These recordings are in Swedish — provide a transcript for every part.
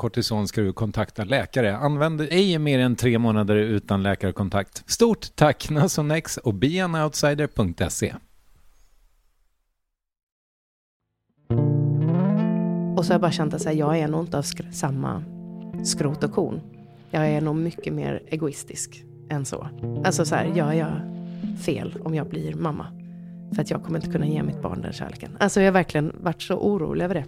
kortison ska du kontakta läkare. Använd ej mer än tre månader utan läkarkontakt. Stort tack Nasonex och beanoutsider.se. Och så har jag bara känt att här, jag är nog inte av skr samma skrot och korn. Jag är nog mycket mer egoistisk än så. Alltså så här, gör jag fel om jag blir mamma? För att jag kommer inte kunna ge mitt barn den kärleken. Alltså jag har verkligen varit så orolig över det.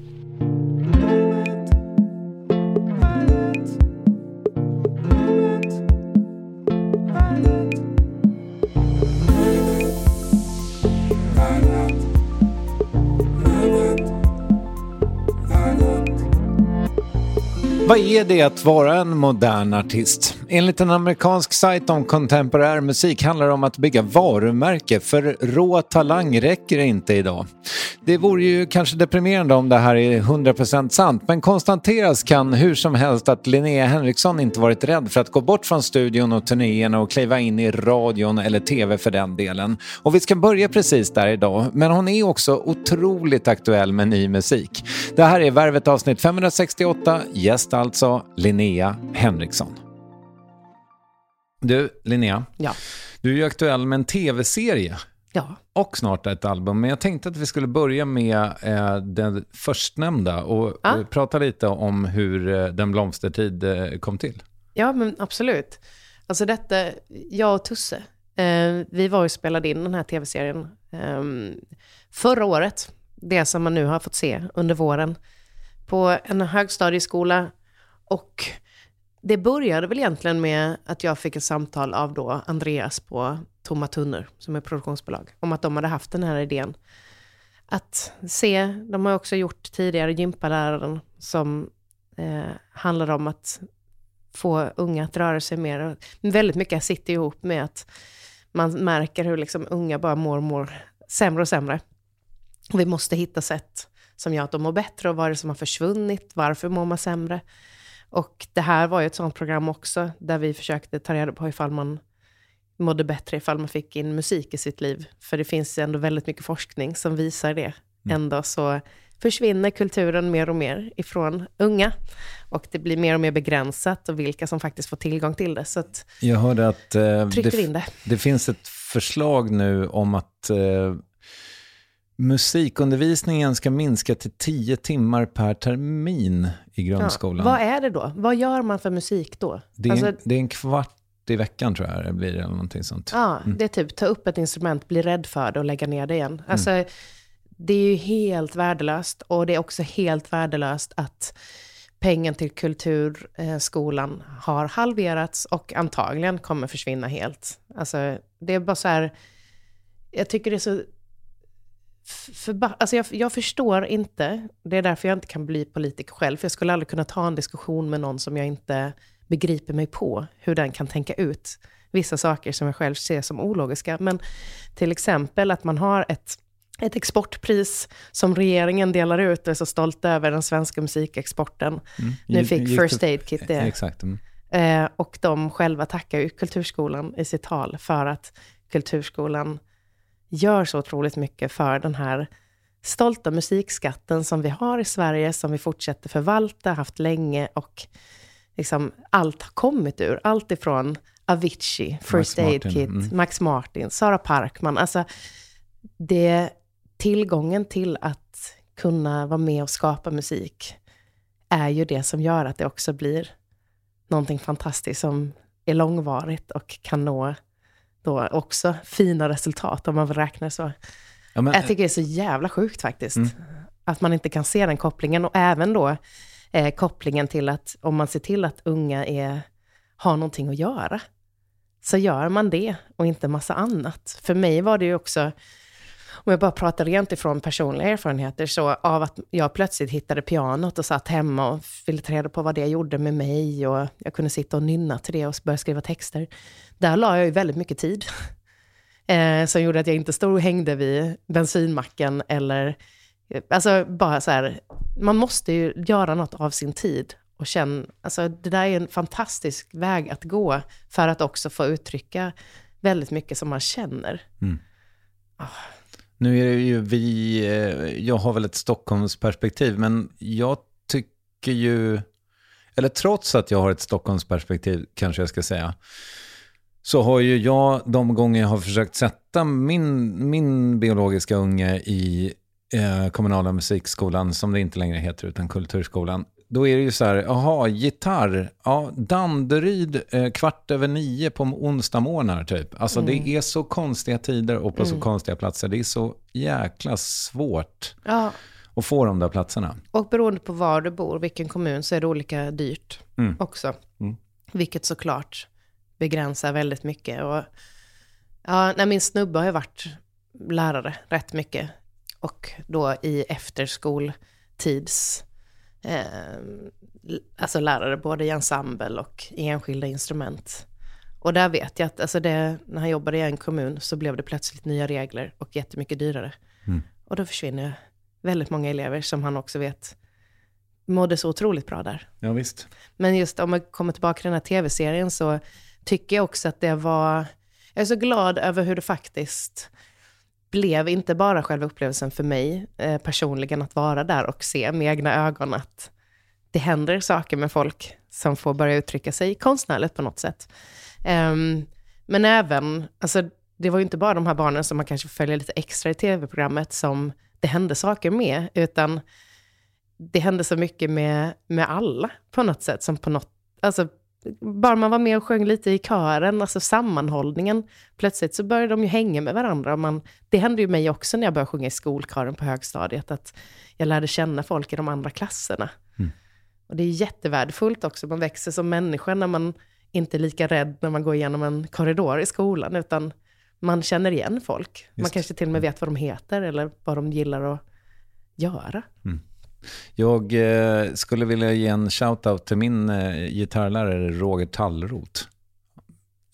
Vad är det att vara en modern artist? Enligt en amerikansk sajt om kontemporär musik handlar det om att bygga varumärke för rå talang räcker inte idag. Det vore ju kanske deprimerande om det här är 100% sant men konstateras kan hur som helst att Linnea Henriksson inte varit rädd för att gå bort från studion och turnéerna och kliva in i radion eller tv för den delen. Och vi ska börja precis där idag men hon är också otroligt aktuell med ny musik. Det här är Värvet avsnitt 568, gäst alltså Linnea Henriksson. Du, Linnea. Ja. Du är ju aktuell med en tv-serie. Ja. Och snart ett album. Men jag tänkte att vi skulle börja med eh, den förstnämnda och Ja. eh, prata lite om hur eh, Den blomstertid eh, kom till. Ja, men absolut. Alltså detta, jag och Tusse, eh, vi var och spelade in den här tv-serien eh, förra året. Det som man nu har fått se under våren på en högstadieskola. Och det började väl egentligen med att jag fick ett samtal av då Andreas på Tomma Tunnor, som är produktionsbolag, om att de hade haft den här idén. Att se, de har också gjort tidigare gympaläraren som eh, handlar om att få unga att röra sig mer. Väldigt mycket sitter ihop med att man märker hur liksom unga bara mår, mår sämre och sämre. Och vi måste hitta sätt som gör att de mår bättre och vad är det som har försvunnit, varför mår man sämre? Och det här var ju ett sånt program också, där vi försökte ta reda på ifall man mådde bättre ifall man fick in musik i sitt liv. För det finns ändå väldigt mycket forskning som visar det. Mm. Ändå så försvinner kulturen mer och mer ifrån unga. Och det blir mer och mer begränsat och vilka som faktiskt får tillgång till det. Så att Jag hörde att eh, det, in det. det finns ett förslag nu om att eh, musikundervisningen ska minska till tio timmar per termin i grundskolan. Ja, vad är det då? Vad gör man för musik då? Det är, alltså, en, det är en kvart i veckan tror jag det blir, eller någonting sånt. Ja, mm. det är typ ta upp ett instrument, bli rädd för det och lägga ner det igen. Alltså, mm. det är ju helt värdelöst och det är också helt värdelöst att pengen till kulturskolan har halverats och antagligen kommer försvinna helt. Alltså, det är bara så här, jag tycker det är så alltså jag, jag, förstår inte, det är därför jag inte kan bli politiker själv, för jag skulle aldrig kunna ta en diskussion med någon som jag inte begriper mig på, hur den kan tänka ut vissa saker som jag själv ser som ologiska. Men till exempel att man har ett, ett exportpris som regeringen delar ut och är så stolt över den svenska musikexporten. Mm. Nu fick First Aid Kit det. Exakt. Mm. Eh, och de själva tackar ju Kulturskolan i sitt tal för att Kulturskolan gör så otroligt mycket för den här stolta musikskatten som vi har i Sverige, som vi fortsätter förvalta, haft länge och liksom allt har kommit ur. Allt ifrån Avicii, First Max Aid Martin. Kit, mm. Max Martin, Sara Parkman. Alltså, det, tillgången till att kunna vara med och skapa musik är ju det som gör att det också blir någonting fantastiskt som är långvarigt och kan nå då också fina resultat, om man vill räkna så. Ja, men, jag tycker det är så jävla sjukt faktiskt. Mm. Att man inte kan se den kopplingen. Och även då eh, kopplingen till att om man ser till att unga är, har någonting att göra, så gör man det och inte massa annat. För mig var det ju också, om jag bara pratar rent ifrån personliga erfarenheter, så av att jag plötsligt hittade pianot och satt hemma och ville ta reda på vad det gjorde med mig och jag kunde sitta och nynna till det och börja skriva texter. Där la jag ju väldigt mycket tid. Eh, som gjorde att jag inte stod och hängde vid bensinmacken eller... Alltså bara så här, man måste ju göra något av sin tid och känna, alltså det där är en fantastisk väg att gå för att också få uttrycka väldigt mycket som man känner. Mm. Oh. Nu är det ju vi, eh, jag har väl ett Stockholmsperspektiv, men jag tycker ju, eller trots att jag har ett Stockholmsperspektiv kanske jag ska säga, så har ju jag de gånger jag har försökt sätta min, min biologiska unge i eh, kommunala musikskolan, som det inte längre heter, utan kulturskolan. Då är det ju så här, jaha, gitarr, ja, Danderyd eh, kvart över nio på onsdag morgnar typ. Alltså mm. det är så konstiga tider och på mm. så konstiga platser. Det är så jäkla svårt ja. att få de där platserna. Och beroende på var du bor, vilken kommun, så är det olika dyrt mm. också. Mm. Vilket såklart begränsar väldigt mycket. Och, ja, när min snubbe har ju varit lärare rätt mycket. Och då i efterskoltids... Eh, alltså lärare både i ensemble och i enskilda instrument. Och där vet jag att alltså det, när han jobbade i en kommun så blev det plötsligt nya regler och jättemycket dyrare. Mm. Och då försvinner väldigt många elever som han också vet mådde så otroligt bra där. Ja, visst. Men just om man kommer tillbaka till den här tv-serien så tycker jag också att det var... Jag är så glad över hur det faktiskt blev, inte bara själva upplevelsen för mig eh, personligen, att vara där och se med egna ögon att det händer saker med folk som får börja uttrycka sig konstnärligt på något sätt. Um, men även, alltså det var ju inte bara de här barnen som man kanske följer lite extra i tv-programmet som det hände saker med, utan det hände så mycket med, med alla på något sätt, som på något, alltså bara man var med och sjöng lite i kören, alltså sammanhållningen, plötsligt så började de ju hänga med varandra. man, det hände ju mig också när jag började sjunga i skolkören på högstadiet, att jag lärde känna folk i de andra klasserna. Mm. Och det är jättevärdefullt också, man växer som människa när man inte är lika rädd när man går igenom en korridor i skolan, utan man känner igen folk. Just. Man kanske till och med vet vad de heter eller vad de gillar att göra. Mm. Jag eh, skulle vilja ge en shout-out till min eh, gitarrlärare Roger Tallroth.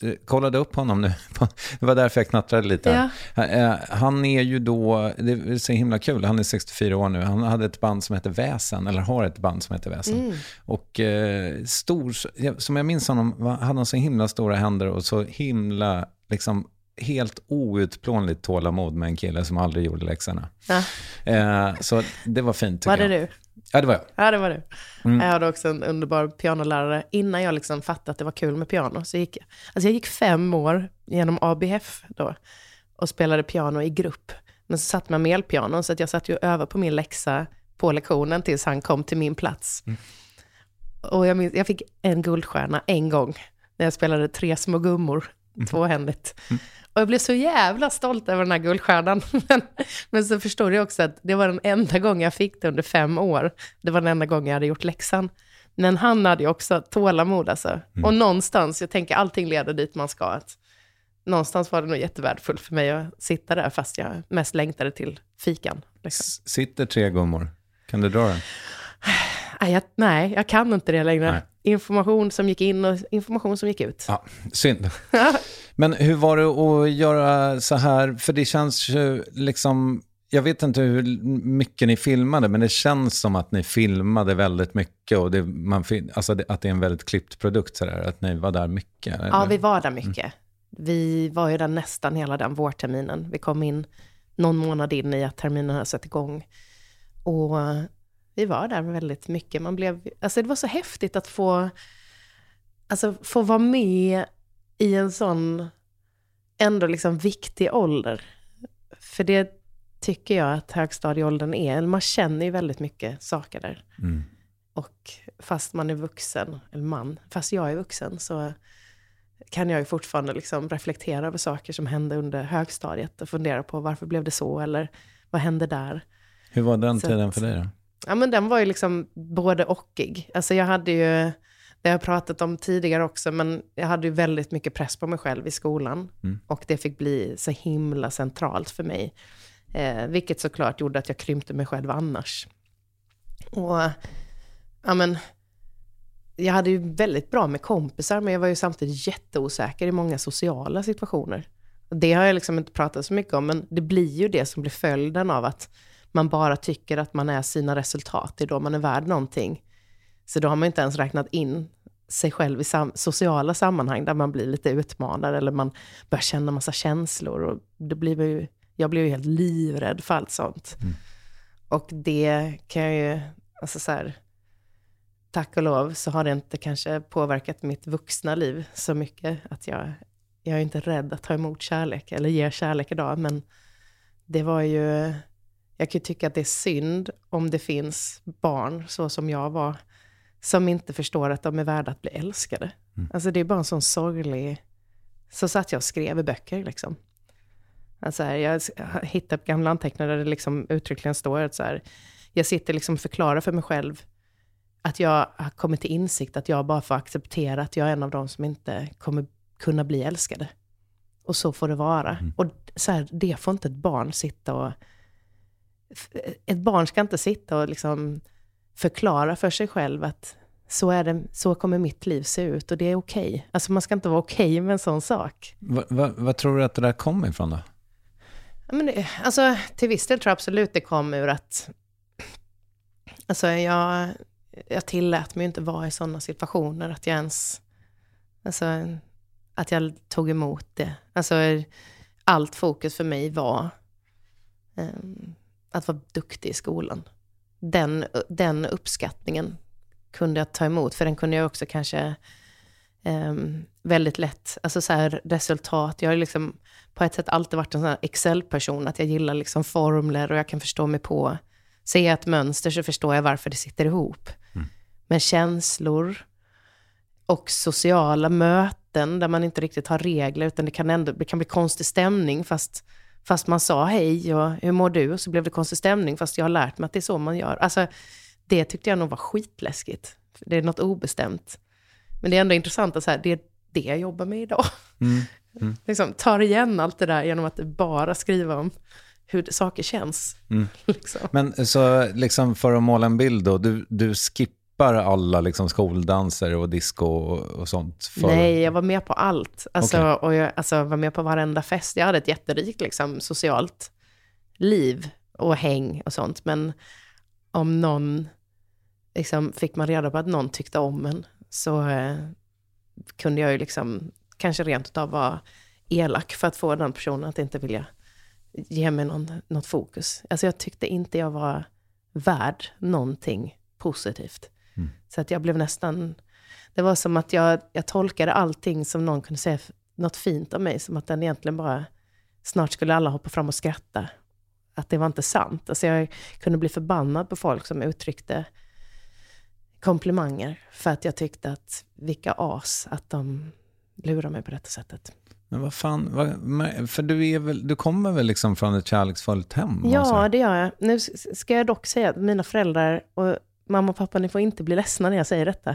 eh, kollade upp honom nu. Det var därför jag knattrade lite. Ja. Eh, Han är ju då, det är så himla kul, han är 64 år nu. Han hade ett band som heter Väsen, eller har ett band som heter Väsen. Mm. Och eh, stor, som jag minns honom, hade han så himla stora händer och så himla, liksom helt outplånligt tålamod med en kille som aldrig gjorde läxorna. Ja. Eh, så det var fint tycker Var det jag. du? Ja, det var jag. Ja, det var du. Mm. Jag hade också en underbar pianolärare. Innan jag liksom fattade att det var kul med piano så gick jag... Alltså jag gick fem år genom ABF då och spelade piano i grupp. Men så satt man med elpiano så att jag satt ju över på min läxa på lektionen tills han kom till min plats. Mm. Och jag, minns, jag fick en guldstjärna en gång när jag spelade Tre små gummor, Mm. tvåhändigt. Och jag blev så jävla stolt över den här guldstjärnan. Men, men så förstod jag också att det var den enda gången jag fick det under fem år. Det var den enda gången jag hade gjort läxan. Men han hade ju också tålamod alltså. Och någonstans, jag tänker allting leder dit man ska. Att någonstans var det nog jättevärdefullt för mig att sitta där fast jag mest längtade till fikan. Liksom. Sitter tre gummor. Kan du dra den? Nej, jag, nej, jag kan inte det längre. Nej. Information som gick in och information som gick ut. Ja, synd. Men hur var det att göra så här? För det känns ju liksom... Jag vet inte hur mycket ni filmade, men det känns som att ni filmade väldigt mycket. Och det, man, alltså det, att det är en väldigt klippt produkt, så där, att ni var där mycket. Eller? Ja, vi var där mycket. Vi var ju där nästan hela den vårterminen. Vi kom in någon månad in i att terminen hade satt igång. Och vi var där väldigt mycket. Man blev, alltså det var så häftigt att få, alltså få vara med i en sån ändå liksom viktig ålder. För det tycker jag att högstadieåldern är. Man känner ju väldigt mycket saker där. Mm. Och fast man är vuxen, eller man, fast jag är vuxen så kan jag ju fortfarande liksom reflektera över saker som hände under högstadiet och fundera på varför blev det så eller vad hände där? Hur var den Så tiden för dig då? Ja men den var ju liksom både ochig. Alltså jag hade ju, det har jag pratat om tidigare också, men jag hade ju väldigt mycket press på mig själv i skolan. Mm. Och det fick bli så himla centralt för mig. Eh, vilket såklart gjorde att jag krympte mig själv annars. Och, ja men, jag hade ju väldigt bra med kompisar, men jag var ju samtidigt jätteosäker i många sociala situationer. Det har jag liksom inte pratat så mycket om, men det blir ju det som blir följden av att man bara tycker att man är sina resultat, det är då man är värd någonting. Så då har man inte ens räknat in sig själv i sam- sociala sammanhang där man blir lite utmanad eller man börjar känna massa känslor. Och det blir ju, jag blev ju helt livrädd för allt sånt. Och det kan jag ju, alltså så här, tack och lov så har det inte kanske påverkat mitt vuxna liv så mycket att jag, jag är inte rädd att ta emot kärlek eller ge kärlek idag, men det var ju, jag kan ju tycka att det är synd om det finns barn, så som jag var, som inte förstår att de är värda att bli älskade. Alltså det är bara en sån sorglig... Så satt jag och skrev i böcker liksom. Alltså här, jag hittat gamla anteckningar där det liksom uttryckligen står att så här, jag sitter liksom och förklarar för mig själv att jag har kommit till insikt att jag bara får acceptera att jag är en av dem som inte kommer kunna bli älskade. Och så får det vara. Och så här, det får inte ett barn sitta och... Ett barn ska inte sitta och liksom förklara för sig själv att så, är det, så kommer mitt liv se ut och det är okej. Alltså man ska inte vara okej med en sån sak. Va, va, vad tror du att det där kom ifrån då? Ja, men det, alltså, till viss del tror jag absolut det kom ur att... Alltså jag, jag tillät mig inte vara i sådana situationer, att jag ens... Alltså, att jag tog emot det. Alltså, allt fokus för mig var ehm, att vara duktig i skolan. Den, den uppskattningen kunde jag ta emot, för den kunde jag också kanske ehm, väldigt lätt, alltså så här resultat, jag har liksom på ett sätt alltid varit en sån här Excel-person, att jag gillar liksom formler och jag kan förstå mig på, ser jag ett mönster så förstår jag varför det sitter ihop. Men känslor och sociala möten där man inte riktigt har regler, utan det kan ändå det kan bli konstig stämning fast, fast man sa hej och hur mår du? Och så blev det konstig stämning fast jag har lärt mig att det är så man gör. Alltså, det tyckte jag nog var skitläskigt. Det är något obestämt. Men det är ändå intressant att så här, det är det jag jobbar med idag. liksom, tar igen allt det där genom att bara skriva om hur saker känns. Liksom. Men så liksom för att måla en bild då, du, du skippar skippar alla liksom skoldanser och disco och, och sånt? För... Nej, jag var med på allt. Alltså, Okej. Och jag alltså, var med på varenda fest. Jag hade ett jätterikt liksom, socialt liv och häng och sånt. Men om någon, liksom, fick man reda på att någon tyckte om en, så eh, kunde jag ju liksom, kanske rent utav vara elak för att få den personen att inte vilja ge mig någon, något fokus. Alltså jag tyckte inte jag var värd någonting positivt. Så att jag blev nästan, det var som att jag, jag tolkade allting som någon kunde säga något fint om mig, som att den egentligen bara, snart skulle alla hoppa fram och skratta. Att det var inte sant. Alltså jag kunde bli förbannad på folk som uttryckte komplimanger, för att jag tyckte att vilka as att de lurar mig på detta sättet. Men vad fan, vad, för du, är väl, du kommer väl liksom från ett kärleksfullt hem? Ja, det gör jag. Nu ska jag dock säga att mina föräldrar och mamma och pappa, ni får inte bli ledsna när jag säger detta.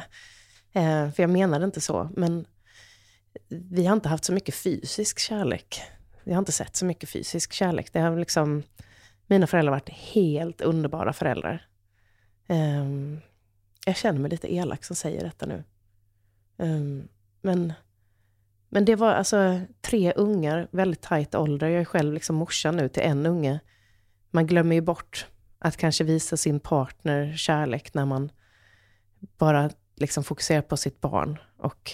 Eh, för jag menar det inte så. Men vi har inte haft så mycket fysisk kärlek. Vi har inte sett så mycket fysisk kärlek. Det har liksom, mina föräldrar har varit helt underbara föräldrar. Eh, jag känner mig lite elak som säger detta nu. Eh, men, men det var alltså tre ungar, väldigt tajt ålder. Jag är själv liksom morsan nu till en unge man glömmer ju bort att kanske visa sin partner kärlek när man bara liksom fokuserar på sitt barn. Och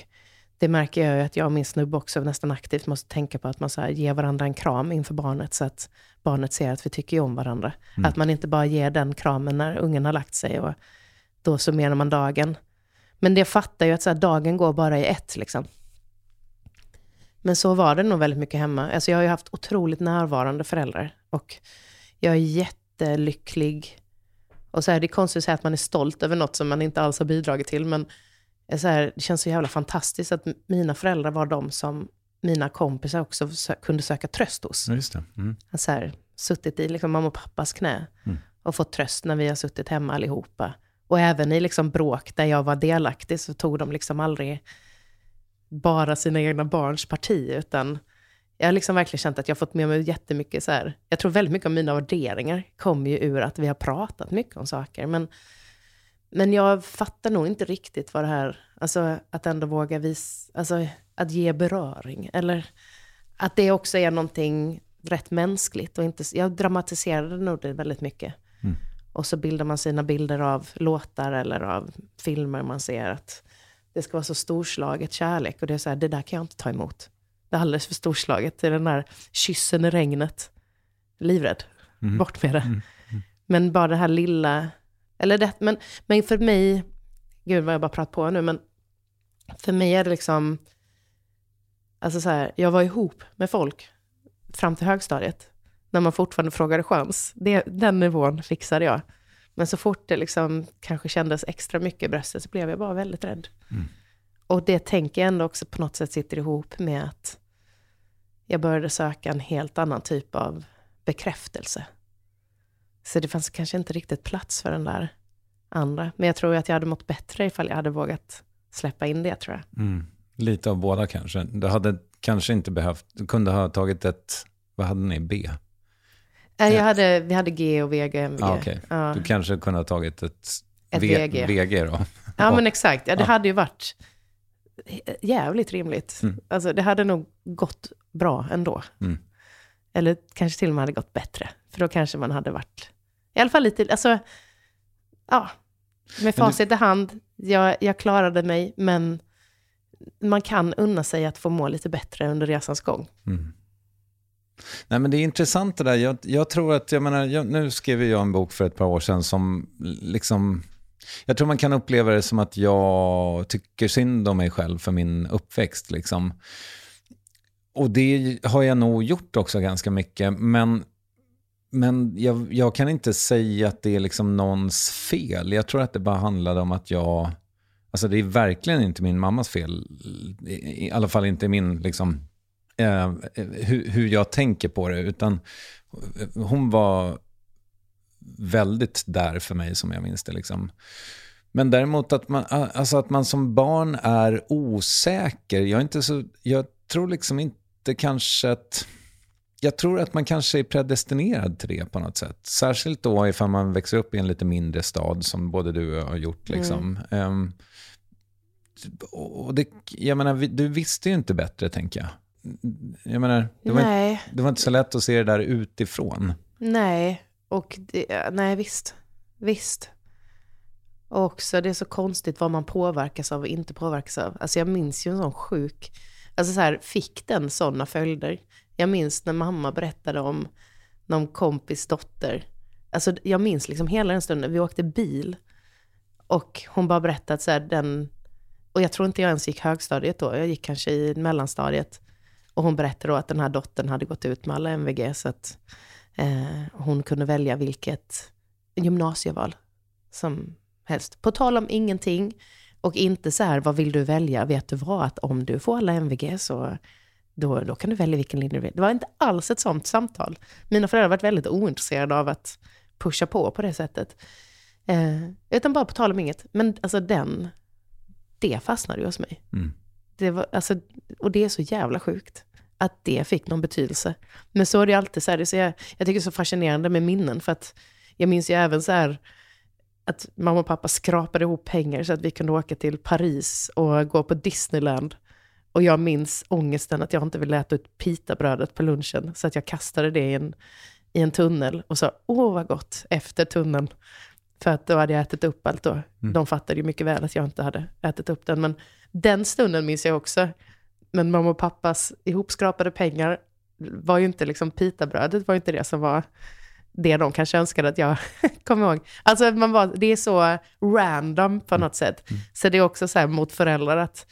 det märker jag ju att jag och min snubbe också nästan aktivt måste tänka på att man så här ger varandra en kram inför barnet så att barnet ser att vi tycker om varandra. Att man inte bara ger den kramen när ungen har lagt sig och då summerar man dagen. Men det fattar ju att så här, dagen går bara i ett liksom. Men så var det nog väldigt mycket hemma. Alltså jag har ju haft otroligt närvarande föräldrar. Och jag är jättelycklig. Och så här, det är konstigt att säga att man är stolt över något som man inte alls har bidragit till. Men så här, det känns så jävla fantastiskt att mina föräldrar var de som mina kompisar också kunde söka tröst hos. Just det. Mm. Så här, suttit i liksom mamma och pappas knä och fått tröst när vi har suttit hemma allihopa. Och även i liksom bråk där jag var delaktig så tog de liksom aldrig bara sina egna barns parti, utan jag har liksom verkligen känt att jag har fått med mig jättemycket så här, jag tror väldigt mycket av mina värderingar kommer ju ur att vi har pratat mycket om saker, men, men jag fattar nog inte riktigt vad det här, alltså att ändå våga visa, alltså att ge beröring, eller att det också är någonting rätt mänskligt och inte, jag dramatiserade nog det väldigt mycket. Och så bildar man sina bilder av låtar eller av filmer man ser att det ska vara så storslaget kärlek. Och det är så här, det där kan jag inte ta emot. Det är alldeles för storslaget. Det är den där kyssen i regnet. Livrädd. Bort med det. Men bara det här lilla, eller det, men, men för mig, gud vad jag bara pratar på nu, men för mig är det liksom, alltså så här, jag var ihop med folk fram till högstadiet, när man fortfarande frågade chans. Det, den nivån fixade jag. Men så fort det liksom kanske kändes extra mycket i bröstet så blev jag bara väldigt rädd. Och det tänker jag ändå också på något sätt sitter ihop med att jag började söka en helt annan typ av bekräftelse. Så det fanns kanske inte riktigt plats för den där andra. Men jag tror att jag hade mått bättre ifall jag hade vågat släppa in det tror jag. Mm. Lite av båda kanske. Du hade kanske inte behövt, du kunde ha tagit ett, vad hade ni, B? Nej, Jag hade, vi hade G och VG, MVG. Ah, okej. ja. Du kanske kunde ha tagit ett, Ett v, VG. VG då. Ja, men exakt. Ja, det Ja. hade ju varit jävligt rimligt. Mm. Alltså, det hade nog gått bra ändå. Mm. Eller kanske till och med hade gått bättre. För då kanske man hade varit, i alla fall lite, alltså, ja, med facit i hand, jag, jag klarade mig, men man kan unna sig att få må lite bättre under resans gång. Nej men det är intressant det där. Jag, jag tror att, jag menar, jag, nu skrev jag en bok för ett par år sedan som liksom, jag tror man kan uppleva det som att jag tycker synd om mig själv för min uppväxt liksom. Och det har jag nog gjort också ganska mycket, men men jag, jag kan inte säga att det är liksom någons fel. Jag tror att det bara handlade om att jag... Alltså det är verkligen inte min mammas fel. I, i alla fall inte min, liksom, eh, eh hur, hur jag tänker på det. Utan hon var väldigt där för mig som jag minns det. Liksom. Men däremot att man, alltså att man som barn är osäker. Jag, är inte så, jag tror liksom inte kanske att... jag tror att man kanske är predestinerad till det på något sätt. Särskilt då ifall man växer upp i en lite mindre stad som både du och jag har gjort. Liksom. Um, och det, jag menar, du visste ju inte bättre, tänker jag. Jag menar, det var. Inte, det var inte så lätt att se det där utifrån. Nej, och det, nej visst. Visst. Och också det är så konstigt vad man påverkas av och inte påverkas av. Alltså jag minns ju en sån sjuk, alltså så här, fick den sådana följder? Jag minns när mamma berättade om någon kompis dotter. Alltså jag minns liksom hela den stunden, vi åkte bil. Och hon bara berättade att så här, den, och jag tror inte jag ens gick högstadiet då, jag gick kanske i mellanstadiet. Och hon berättade då att den här dottern hade gått ut med alla MVG så att eh, hon kunde välja vilket gymnasieval som helst. På tal om ingenting och inte så här, vad vill du välja? Vet du vad, att om du får alla MVG så då, då kan du välja vilken linje du vill. Det var inte alls ett sånt samtal. Mina föräldrar har varit väldigt ointresserade av att pusha på på det sättet. Eh, utan bara på tal om inget. Men alltså den, det fastnade ju hos mig. Mm. Det var, alltså, och det är så jävla sjukt att det fick någon betydelse. Men så är det alltid så här, det är så jag, jag tycker det är så fascinerande med minnen, för att jag minns ju även så här att mamma och pappa skrapade ihop pengar så att vi kunde åka till Paris och gå på Disneyland. Och jag minns ångesten att jag inte ville äta ut pitabrödet på lunchen, så att jag kastade det i en, i en tunnel och sa åh vad gott efter tunneln. För att då hade jag ätit upp allt då. De fattade ju mycket väl att jag inte hade ätit upp den. Men den stunden minns jag också. Men mamma och pappas ihopskrapade pengar var ju inte liksom pitabrödet, var ju inte det som var det de kanske önskade att jag kom ihåg. Alltså man var, det är så random på något sätt. Så det är också så här mot föräldrar att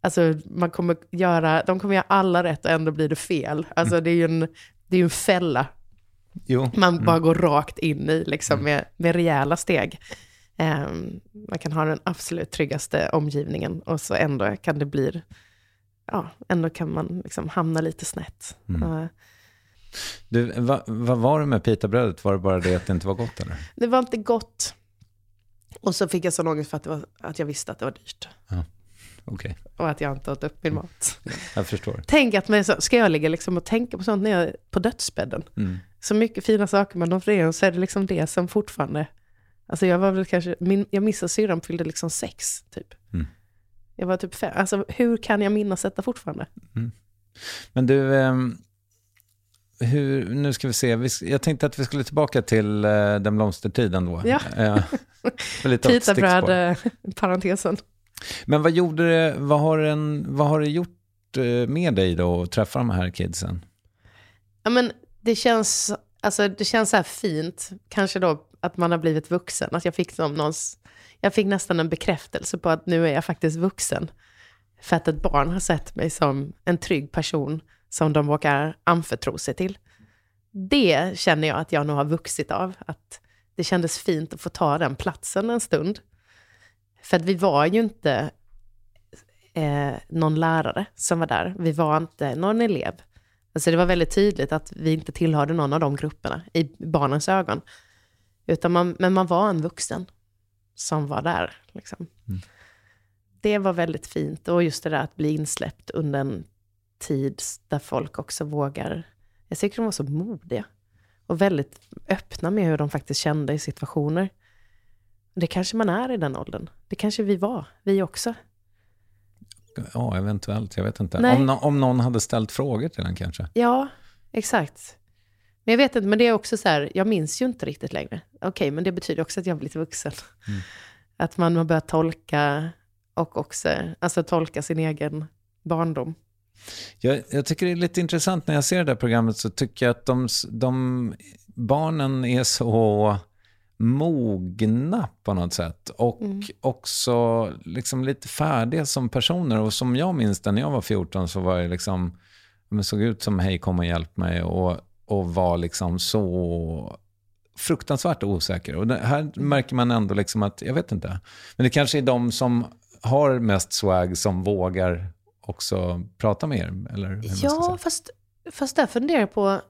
alltså, man kommer göra, de kommer göra alla rätt och ändå blir det fel. Alltså det är ju en, det är ju en fälla Jo. man bara går rakt in i liksom, med, med rejäla steg. Ehm, man kan ha den absolut tryggaste omgivningen och så ändå kan det bli, ja, ändå kan man liksom hamna lite snett. Eh, Du, vad vad var det med pitabrödet? Var det bara det att det inte var gott eller? det var inte gott. Och så fick jag sån ångest för att, det var, att jag visste att det var dyrt. Okej, Och att jag inte åt upp min mat. jag förstår. Tänk att man, så- ska jag ligga liksom och tänka på sånt när jag är på dödsbädden? Mm. Så mycket fina saker man offrar så är det liksom det som fortfarande... Alltså jag var väl kanske, min, jag missade syrran fyllde liksom sex, typ. Mm. Jag var typ fem. Alltså hur kan jag minnas detta fortfarande? Men du, ehm, hur, nu ska vi se. Vi, jag tänkte att vi skulle tillbaka till eh, den blomstertiden då. Ja. Eh, för lite av ett stickspår. Pitabröd, eh, parentesen. Men vad gjorde det, vad har, en, vad har det gjort eh, med dig då att träffa de här kidsen? Ja men det känns, alltså det känns så här fint, kanske då att man har blivit vuxen. Att jag fick som någons, jag fick nästan en bekräftelse på att nu är jag faktiskt vuxen. För att ett barn har sett mig som en trygg person som de vågar anförtro sig till. Det känner jag att jag nog har vuxit av. Att det kändes fint att få ta den platsen en stund. För att vi var ju inte eh, någon lärare som var där. Vi var inte någon elev. Alltså det var väldigt tydligt att vi inte tillhörde någon av de grupperna i barnens ögon. Utan man, men man var en vuxen som var där. Liksom. Det var väldigt fint. Och just det där att bli insläppt under en tid där folk också vågar. Jag tycker de var så modiga. Och väldigt öppna med hur de faktiskt kände i situationer. Det kanske man är i den åldern. Det kanske vi var, vi också. Ja, eventuellt. Jag vet inte. Nej. Om, nå- om någon hade ställt frågor till den kanske. Ja, exakt. Men jag vet inte, men det är också så här, jag minns ju inte riktigt längre. Okej, men det betyder också att jag har blivit vuxen. Att man har börjat tolka och också, alltså tolka sin egen barndom. Jag, jag tycker det är lite intressant när jag ser det där programmet så tycker jag att de, de barnen är så mogna på något sätt. Och också liksom lite färdiga som personer. Och som jag minns det när jag var 14 så var jag liksom, såg ut som hej kom och hjälp mig. Och, och var liksom så fruktansvärt osäker. Och det här märker man ändå liksom att, jag vet inte. Men det kanske är de som har mest swag som vågar också prata med er? Eller Ja, fast, fast där funderar jag på,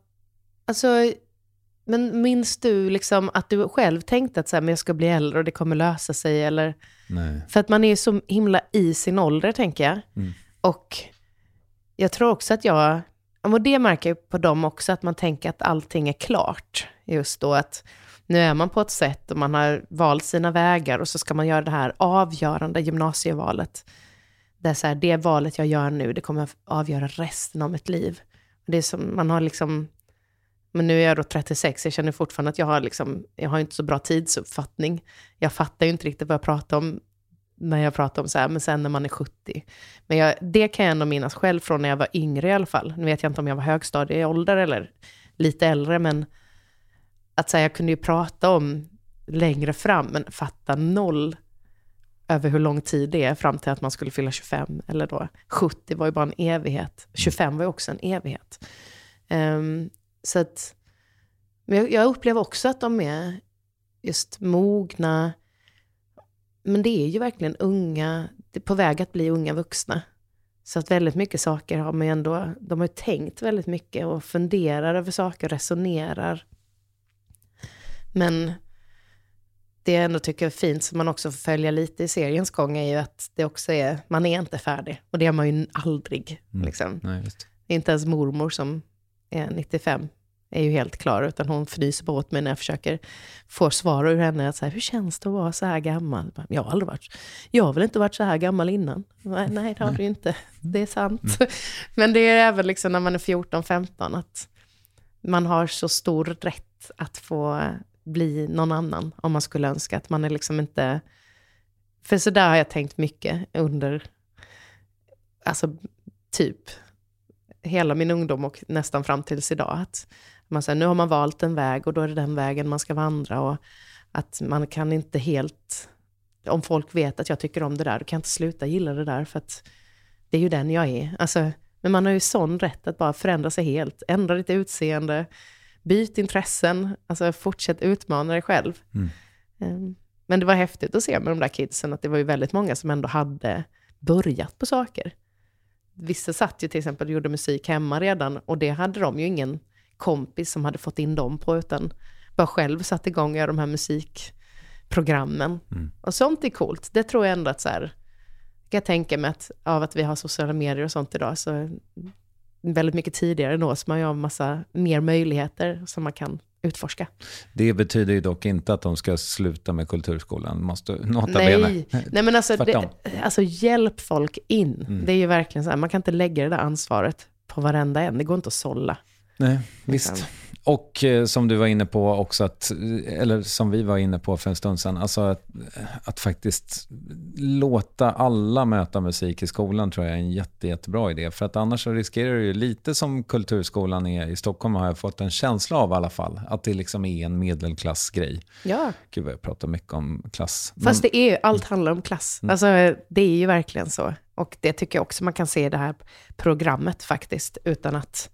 alltså, men minns du liksom att du själv tänkte att så här, men jag ska bli äldre och det kommer lösa sig? Eller? Nej. För att man är ju så himla i sin ålder, tänker jag. Mm. Och jag tror också att jag, och det märker jag på dem också, att man tänker att allting är klart. Just då att nu är man på ett sätt och man har valt sina vägar och så ska man göra det här avgörande gymnasievalet. Det är så här, det valet jag gör nu, det kommer att avgöra resten av mitt liv. Det är som, man har liksom, men nu är jag då 36, jag känner fortfarande att jag har liksom, jag har inte så bra tidsuppfattning. Jag fattar ju inte riktigt vad jag pratar om när jag pratar om så här, men sen när man är 70. Men jag, det kan jag ändå minnas själv från när jag var yngre i alla fall. Nu vet jag inte om jag var högstadieålder eller lite äldre, men att säga, jag kunde ju prata om längre fram, men fatta noll över hur lång tid det är fram till att man skulle fylla 25. Eller då 70 var ju bara en evighet. 25 var ju också en evighet. Um, så att, men jag, jag upplever också att de är just mogna. Men det är ju verkligen unga, på väg att bli unga vuxna. Så att väldigt mycket saker har man ju ändå, de har ju tänkt väldigt mycket och funderar över saker, resonerar. Men det jag ändå tycker är fint, som man också får följa lite i seriens gång, är ju att det också är, man är inte färdig. Och det är man ju aldrig. Mm. Liksom. Nej, inte ens mormor som är 95 är ju helt klar, utan hon fnyser på åt mig när jag försöker få svar ur henne. Att så här, Hur känns det att vara så här gammal? Jag har aldrig varit, jag har väl inte varit så här gammal innan? Nej, det har du inte. Det är sant. Mm. Men det är även liksom när man är 14-15, att man har så stor rätt att få bli någon annan, om man skulle önska. Att man är liksom inte... För så där har jag tänkt mycket under, alltså typ hela min ungdom och nästan fram tills idag. Att man säger, nu har man valt en väg och då är det den vägen man ska vandra. Och att man kan inte helt, om folk vet att jag tycker om det där, då kan jag inte sluta gilla det där för att det är ju den jag är. Alltså, men man har ju sån rätt att bara förändra sig helt, ändra ditt utseende, byt intressen, alltså fortsätt utmana dig själv. Mm. Ehm, men det var häftigt att se med de där kidsen att det var ju väldigt många som ändå hade börjat på saker. Vissa satt ju till exempel och gjorde musik hemma redan och det hade de ju ingen kompis som hade fått in dem på, utan bara själv satt igång och göra de här musikprogrammen. Mm. Och sånt är coolt. Det tror jag ändå att så här, jag tänka mig att av att vi har sociala medier och sånt idag, så väldigt mycket tidigare nås man ju av massa mer möjligheter som man kan utforska. Det betyder ju dock inte att de ska sluta med kulturskolan, måste nota Nej. bene. Nej, men alltså, det, alltså hjälp folk in. Mm. Det är ju verkligen så här, man kan inte lägga det där ansvaret på varenda en. Det går inte att sålla. Nej, visst. Och eh, som du var inne på också, att, eller som vi var inne på för en stund sedan, alltså att, att faktiskt låta alla möta musik i skolan tror jag är en jätte, jättebra idé. För att annars riskerar du ju lite som kulturskolan är i Stockholm har jag fått en känsla av i alla fall, att det liksom är en medelklassgrej. Ja. Gud vad jag pratar mycket om klass. Fast det är allt handlar om klass. Mm. Alltså det är ju verkligen så. Och det tycker jag också man kan se i det här programmet faktiskt, utan att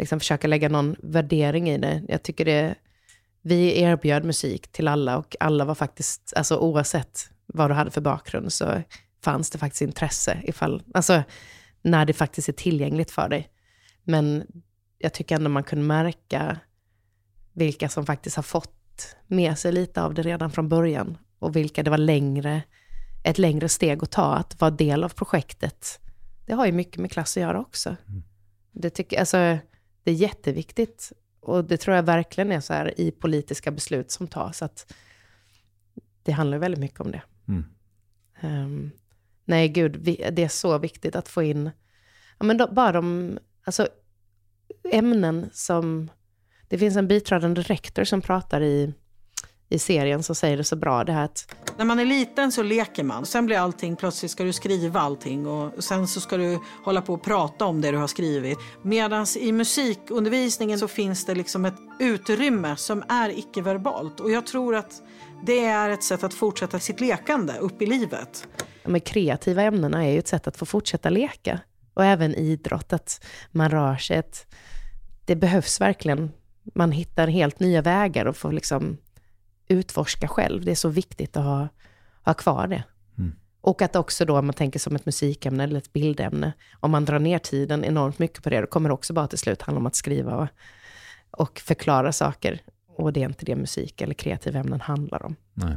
liksom försöka lägga någon värdering i det. Jag tycker det, vi erbjöd musik till alla och alla var faktiskt, alltså oavsett vad du hade för bakgrund så fanns det faktiskt intresse ifall, alltså när det faktiskt är tillgängligt för dig. Men jag tycker ändå man kunde märka vilka som faktiskt har fått med sig lite av det redan från början och vilka det var längre, ett längre steg att ta, att vara del av projektet. Det har ju mycket med klass att göra också. Mm. Det tycker, alltså, det är jätteviktigt. Och det tror jag verkligen är så här i politiska beslut som tas, att det handlar väldigt mycket om det. Mm. Um, nej, gud, vi, det är så viktigt att få in, ja men då, bara de, alltså ämnen som, det finns en biträdande rektor som pratar i i serien som säger det så bra. Det här att... När man är liten så leker man. Sen blir allting, plötsligt ska du skriva allting och sen så ska du hålla på och prata om det du har skrivit. Medan i musikundervisningen så finns det liksom ett utrymme som är icke-verbalt. Och jag tror att det är ett sätt att fortsätta sitt lekande upp i livet. De kreativa ämnena är ju ett sätt att få fortsätta leka. Och även idrott, att man rör sig. Det behövs verkligen. Man hittar helt nya vägar och får liksom utforska själv. Det är så viktigt att ha, ha kvar det. Mm. Och att också då, om man tänker som ett musikämne eller ett bildämne, om man drar ner tiden enormt mycket på det, då kommer det också bara till slut handla om att skriva och, och förklara saker. Och det är inte det musik eller kreativa ämnen handlar om. Nej.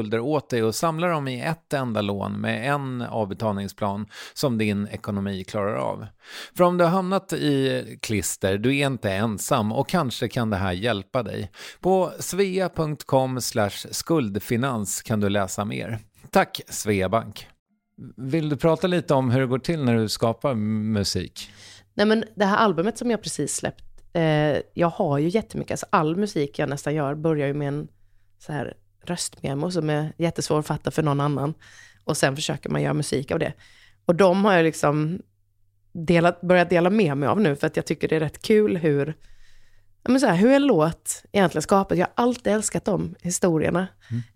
åt dig och samlar dem i ett enda lån med en avbetalningsplan som din ekonomi klarar av. För om du har hamnat i klister, du är inte ensam och kanske kan det här hjälpa dig. På svea.com skuldfinans kan du läsa mer. Tack Sveabank! Vill du prata lite om hur det går till när du skapar musik? Nej men det här albumet som jag precis släppt, eh, jag har ju jättemycket, alltså all musik jag nästan gör börjar ju med en så här röstmemo som är jättesvår att fatta för någon annan. Och sen försöker man göra musik av det. Och de har jag liksom delat, börjat dela med mig av nu, för att jag tycker det är rätt kul hur, men så här, hur en låt egentligen skapas. Jag har alltid älskat de historierna.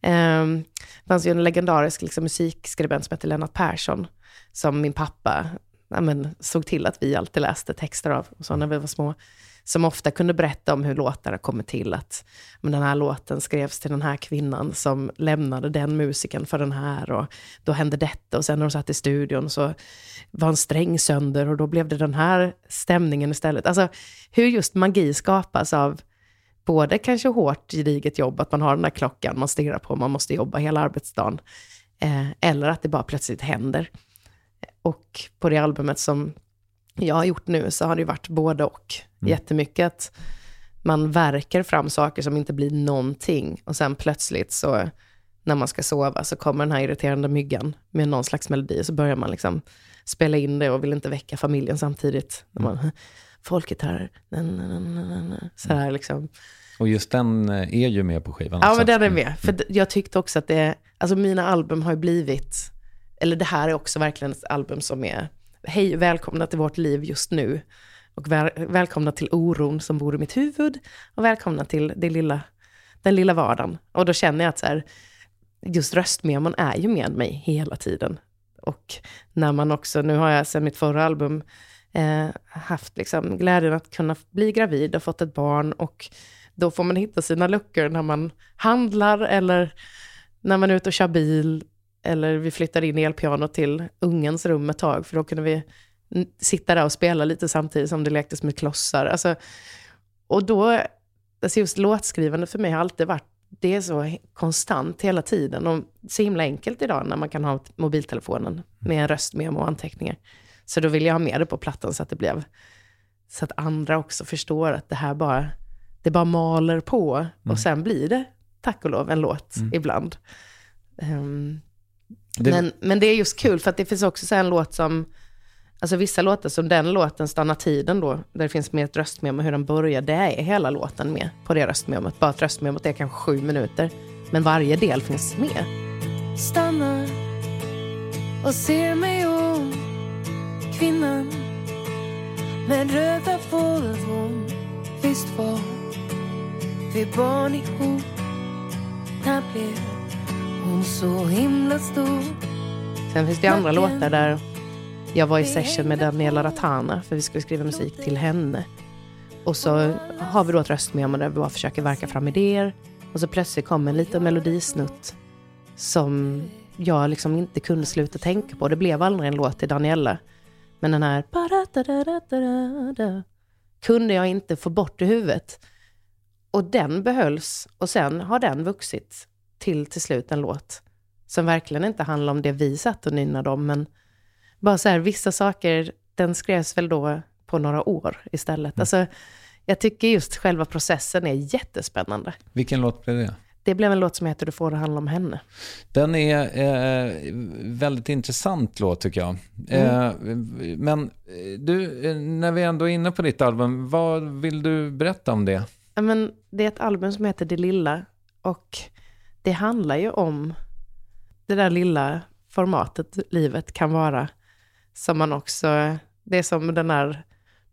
Mm. Eh, det fanns ju en legendarisk liksom, musikskribent som heter Lennart Persson, som min pappa ja, men, såg till att vi alltid läste texter av, och så när vi var små som ofta kunde berätta om hur låtar har kommit till. Att men den här låten skrevs till den här kvinnan som lämnade den musiken för den här och då hände detta och sen när de satt i studion så var en sträng sönder och då blev det den här stämningen istället. Alltså hur just magi skapas av både kanske hårt gediget jobb, att man har den där klockan man stirrar på, man måste jobba hela arbetsdagen, eh, eller att det bara plötsligt händer. Och på det albumet som jag har gjort nu så har det varit både och. Mm. Jättemycket att man verkar fram saker som inte blir någonting och sen plötsligt så när man ska sova så kommer den här irriterande myggan med någon slags melodi så börjar man liksom spela in det och vill inte väcka familjen samtidigt. Mm. Man, Folket här, så här liksom. Och just den eh, är ju med på skivan. Ja, men den är med. För jag tyckte också att det, alltså mina album har ju blivit, eller det här är också verkligen ett album som är hej och välkomna till vårt liv just nu. Och väl, välkomna till oron som bor i mitt huvud. Och välkomna till det lilla, den lilla vardagen. Och då känner jag att så här, just röstmemon är ju med mig hela tiden. Och när man också, nu har jag sedan mitt förra album eh, haft liksom glädjen att kunna bli gravid och fått ett barn. Och då får man hitta sina luckor när man handlar eller när man är ute och kör bil eller vi flyttade in elpianot till ungens rum ett tag, för då kunde vi sitta där och spela lite samtidigt som det lektes med klossar. Alltså, och då, alltså just låtskrivande för mig har alltid varit det är så konstant hela tiden och så himla enkelt idag när man kan ha mobiltelefonen med en röstmemo och anteckningar. Så då vill jag ha med det på plattan så att det blev, så att andra också förstår att det här bara, det bara maler på Mm. och sen blir det, tack och lov, en låt ibland. Ehm, Det- men, men det är just kul för att det finns också så en låt som, alltså vissa låtar som den låten, Stanna tiden då, där det finns med ett röstmemo hur den börjar, det är hela låten med på det röstmemot. Bara att röstmemot är kanske sju minuter, men varje del finns med. stannar och ser mig om Kvinnan med röda Volvon Visst var vi barn ihop När blev hon så himla stor Sen finns det ju andra låtar där jag var i session med Daniela Ratana för vi skulle skriva musik till henne. Och så har vi då ett röstmemo där vi bara försöker verka fram idéer. Och så plötsligt kom en liten melodisnutt som jag liksom inte kunde sluta tänka på. Det blev aldrig en låt till Daniela. Men den här kunde jag inte få bort i huvudet. Och den behölls och sen har den vuxit till till slut en låt som verkligen inte handlar om det vi satt och nynnade om, men bara så här, vissa saker, den skrevs väl då på några år istället. Alltså, jag tycker just själva processen är jättespännande. Vilken låt blev det? Det blev en låt som heter Du får det handla om henne. Den är eh, väldigt intressant låt tycker jag. Eh, men eh, du, eh, när vi ändå är inne på ditt album, vad vill du berätta om det? Men det är ett album som heter Det lilla och det handlar ju om det där lilla formatet livet kan vara. Som man också, det är som den där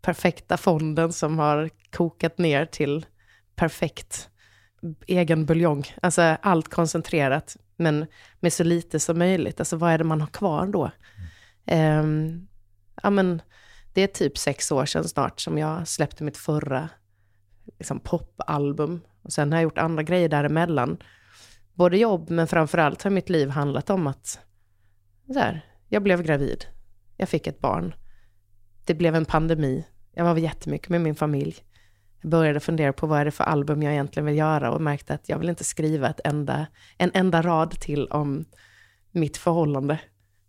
perfekta fonden som har kokat ner till perfekt egen buljong. Alltså allt koncentrerat, men med så lite som möjligt. Alltså vad är det man har kvar då? Um, ja, men det är typ sex år sedan snart som jag släppte mitt förra liksom, popalbum. Och sen har jag gjort andra grejer däremellan. Både jobb, men framförallt har mitt liv handlat om att så här, jag blev gravid. Jag fick ett barn. Det blev en pandemi. Jag var jättemycket med min familj. Jag började fundera på vad är det för album jag egentligen vill göra och märkte att jag vill inte skriva ett enda, en enda rad till om mitt förhållande.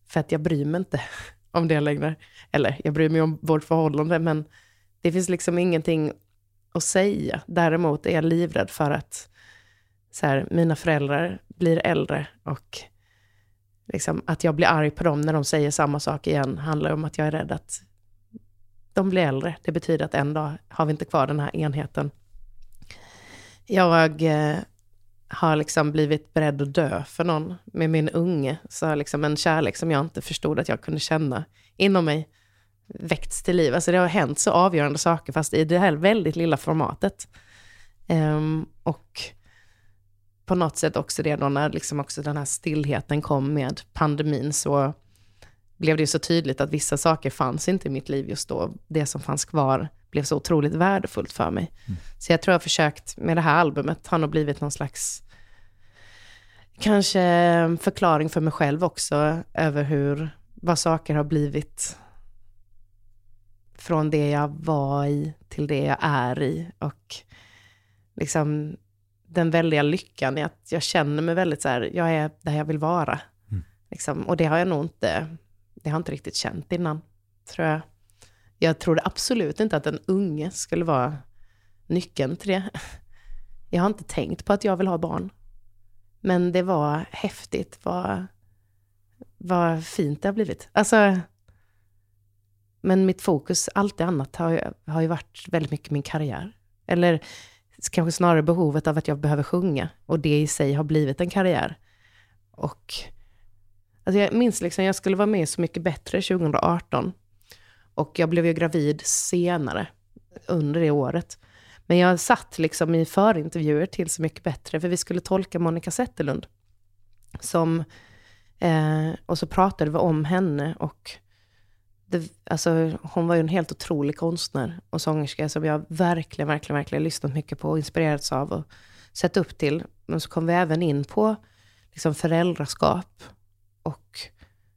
För att jag bryr mig inte om det längre. Eller jag bryr mig om vårt förhållande, men det finns liksom ingenting att säga. Däremot är jag livrädd för att så här, mina föräldrar blir äldre och liksom, att jag blir arg på dem när de säger samma sak igen handlar om att jag är rädd att de blir äldre. Det betyder att en dag har vi inte kvar den här enheten. Jag eh, har liksom blivit beredd att dö för någon med min unge. Så liksom en kärlek som jag inte förstod att jag kunde känna inom mig väckts till liv. Alltså det har hänt så avgörande saker, fast i det här väldigt lilla formatet. Um, och på något sätt också det då när liksom också den här stillheten kom med pandemin så blev det ju så tydligt att vissa saker fanns inte i mitt liv just då. Det som fanns kvar blev så otroligt värdefullt för mig. Så jag tror jag har försökt, med det här albumet har nog blivit någon slags, kanske en förklaring för mig själv också, över hur, vad saker har blivit från det jag var i till det jag är i. Och liksom den väldiga lyckan i att jag känner mig väldigt så här, jag är där jag vill vara. Liksom, och det har jag nog inte, det har jag inte riktigt känt innan, tror jag. Jag trodde absolut inte att en unge skulle vara nyckeln till det. Jag har inte tänkt på att jag vill ha barn. Men det var häftigt, vad, vad fint det har blivit. Alltså, men mitt fokus, allt det annat, har ju, har ju varit väldigt mycket min karriär. Eller kanske snarare behovet av att jag behöver sjunga. Och det i sig har blivit en karriär. Och alltså jag minns liksom, jag skulle vara med Så mycket bättre 2018. Och jag blev ju gravid senare, under det året. Men jag satt liksom i förintervjuer till Så mycket bättre, för vi skulle tolka Monica Zetterlund. Som, eh, och så pratade vi om henne och det, alltså, hon var ju en helt otrolig konstnär och sångerska som jag verkligen, verkligen, verkligen lyssnat mycket på och inspirerats av och sett upp till. Men så kom vi även in på liksom, föräldraskap. Och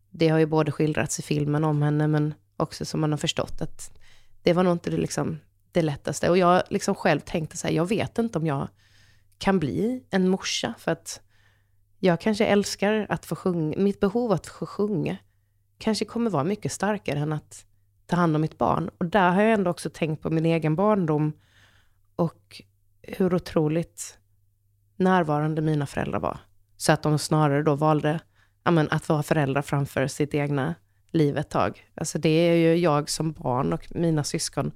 det har ju både skildrats i filmen om henne, men också som man har förstått att det var nog inte det, liksom, det lättaste. Och jag liksom själv tänkte så här, jag vet inte om jag kan bli en morsa. För att jag kanske älskar att få sjunga, mitt behov att få sjunga kanske kommer vara mycket starkare än att ta hand om mitt barn. Och där har jag ändå också tänkt på min egen barndom och hur otroligt närvarande mina föräldrar var. Så att de snarare då valde ja, men, att vara föräldrar framför sitt egna liv ett tag. Alltså det är ju jag som barn och mina syskon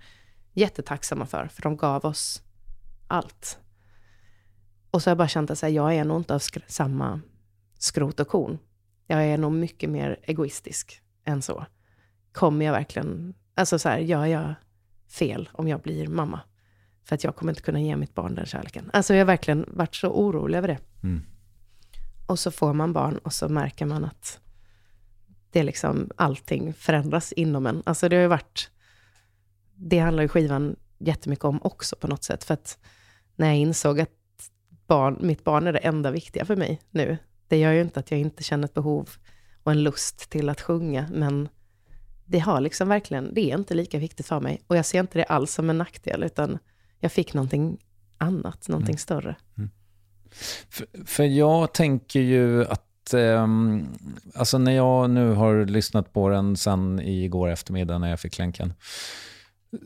jättetacksamma för, för de gav oss allt. Och så har jag bara känt att jag är nog inte av sk- samma skrot och korn. Jag är nog mycket mer egoistisk än så. Kommer jag verkligen, alltså så här, gör jag fel om jag blir mamma? För att jag kommer inte kunna ge mitt barn den kärleken. Alltså jag har verkligen varit så orolig över det. Mm. Och så får man barn och så märker man att det är liksom allting förändras inom en. Alltså det har ju varit, det handlar ju skivan jättemycket om också på något sätt. För att när jag insåg att barn, mitt barn är det enda viktiga för mig nu. Det gör ju inte att jag inte känner ett behov och en lust till att sjunga, men det har liksom verkligen, det är inte lika viktigt för mig. Och jag ser inte det alls som en nackdel, utan jag fick någonting annat, någonting större. För, för jag tänker ju att, ehm, alltså när jag nu har lyssnat på den sen igår eftermiddag när jag fick länken,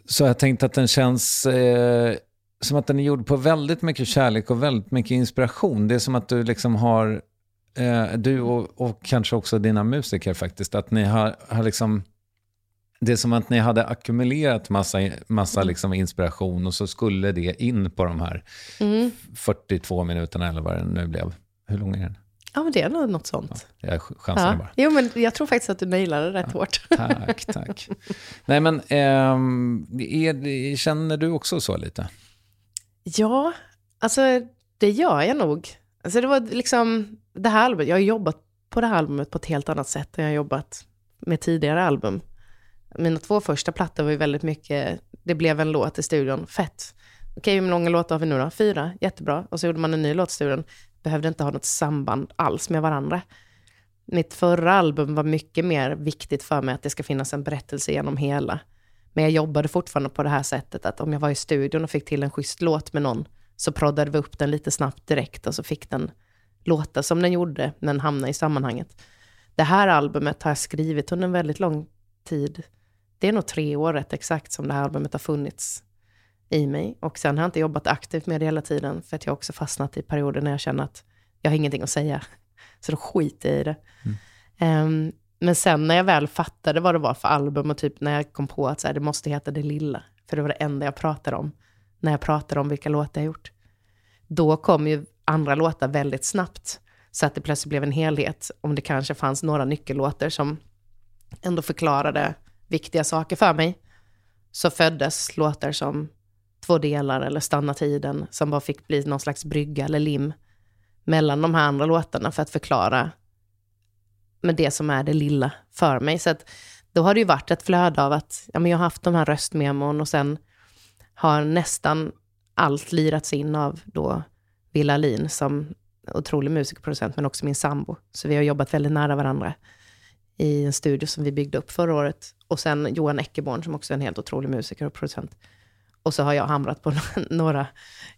så har jag tänkt att den känns eh, som att den är gjord på väldigt mycket kärlek och väldigt mycket inspiration. Det är som att du liksom har, eh, du och, och kanske också dina musiker faktiskt, att ni har, har liksom det är som att ni hade ackumulerat massa, massa liksom inspiration och så skulle det in på de här Mm. 42 minuterna eller vad det nu blev. Hur lång är den? Ja, men det är nog något sånt. Jag chansar Ja. bara. Jo, men jag tror faktiskt att du nailade det rätt hårt. Tack, tack. Nej men, ehm, är, känner du också så lite? Ja, alltså det gör jag nog. Alltså det var liksom, det här albumet, jag har jobbat på det här albumet på ett helt annat sätt än jag har jobbat med tidigare album. Mina två första plattor var ju väldigt mycket, det blev en låt i studion, fett. Okej, hur många låtar har vi nu då? Fyra, jättebra. Och så gjorde man en ny låt i studion. Behövde inte ha något samband alls med varandra. Mitt förra album var mycket mer viktigt för mig att det ska finnas en berättelse genom hela. Men jag jobbade fortfarande på det här sättet att om jag var i studion och fick till en schysst låt med någon så proddade vi upp den lite snabbt direkt och så fick den låta som den gjorde, men hamna i sammanhanget. Det här albumet har jag skrivit under en väldigt lång tid. Det är nog tre år rätt exakt som det här albumet har funnits i mig. Och sen har jag inte jobbat aktivt med det hela tiden, för att jag också fastnat i perioder när jag känner att jag har ingenting att säga. Så då skiter jag i det. Ehm, men sen när jag väl fattade vad det var för album och typ när jag kom på att så här, det måste heta Det Lilla, för det var det enda jag pratade om, när jag pratar om vilka låtar jag gjort. Då kom ju andra låtar väldigt snabbt, så att det plötsligt blev en helhet, om det kanske fanns några nyckellåtar som ändå förklarade viktiga saker för mig, så föddes låtar som Två delar eller Stanna tiden, som bara fick bli någon slags brygga eller lim mellan de här andra låtarna för att förklara med det som är det lilla för mig. Så att då har det ju varit ett flöde av att ja, men jag har haft de här röstmemon och sen har nästan allt lirats in av då Willa Lin som otrolig musikproducent, men också min sambo. Så vi har jobbat väldigt nära varandra i en studio som vi byggde upp förra året. Och sen Johan Eckerborn som också är en helt otrolig musiker och producent. Och så har jag hamrat på några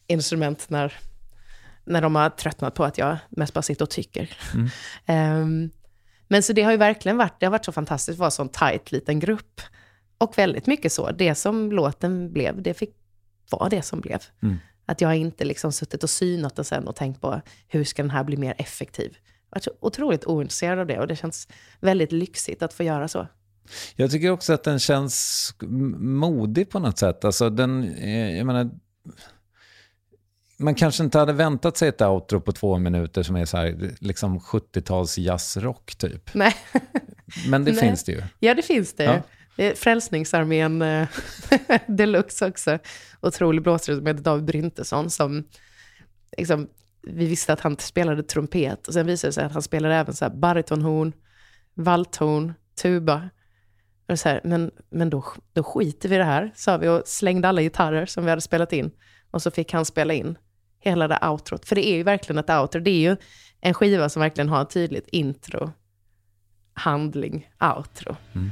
instrument när, när de har tröttnat på att jag mest bara sitter och tycker. Ehm, men så det har ju verkligen varit, det har varit så fantastiskt att vara så en tajt liten grupp. Och väldigt mycket så, det som låten blev, det fick vara det som blev. Mm. Att jag inte liksom suttit och synat den sen och tänkt på hur ska den här bli mer effektiv. Jag varit så otroligt ointresserad av det och det känns väldigt lyxigt att få göra så. Jag tycker också att den känns modig på något sätt. Alltså den, eh, jag menar, man kanske inte hade väntat sig ett outro på två minuter som är så här, liksom 70-tals jazzrock typ. Nej. Men det Nej. finns det ju. Ja, det finns det. Ja. Det är Frälsningsarmén eh, deluxe också. Otrolig blåsare som heter David Bryntesson som liksom, vi visste att han spelade trumpet och sen visade det sig att han spelade även så här baritonhorn, valthorn, tuba. Och så här, men men då, då skiter vi i det här, sa vi och slängde alla gitarrer som vi hade spelat in. Och så fick han spela in hela det outrot. För det är ju verkligen ett outro. Det är ju en skiva som verkligen har ett tydligt intro, handling, outro. Mm.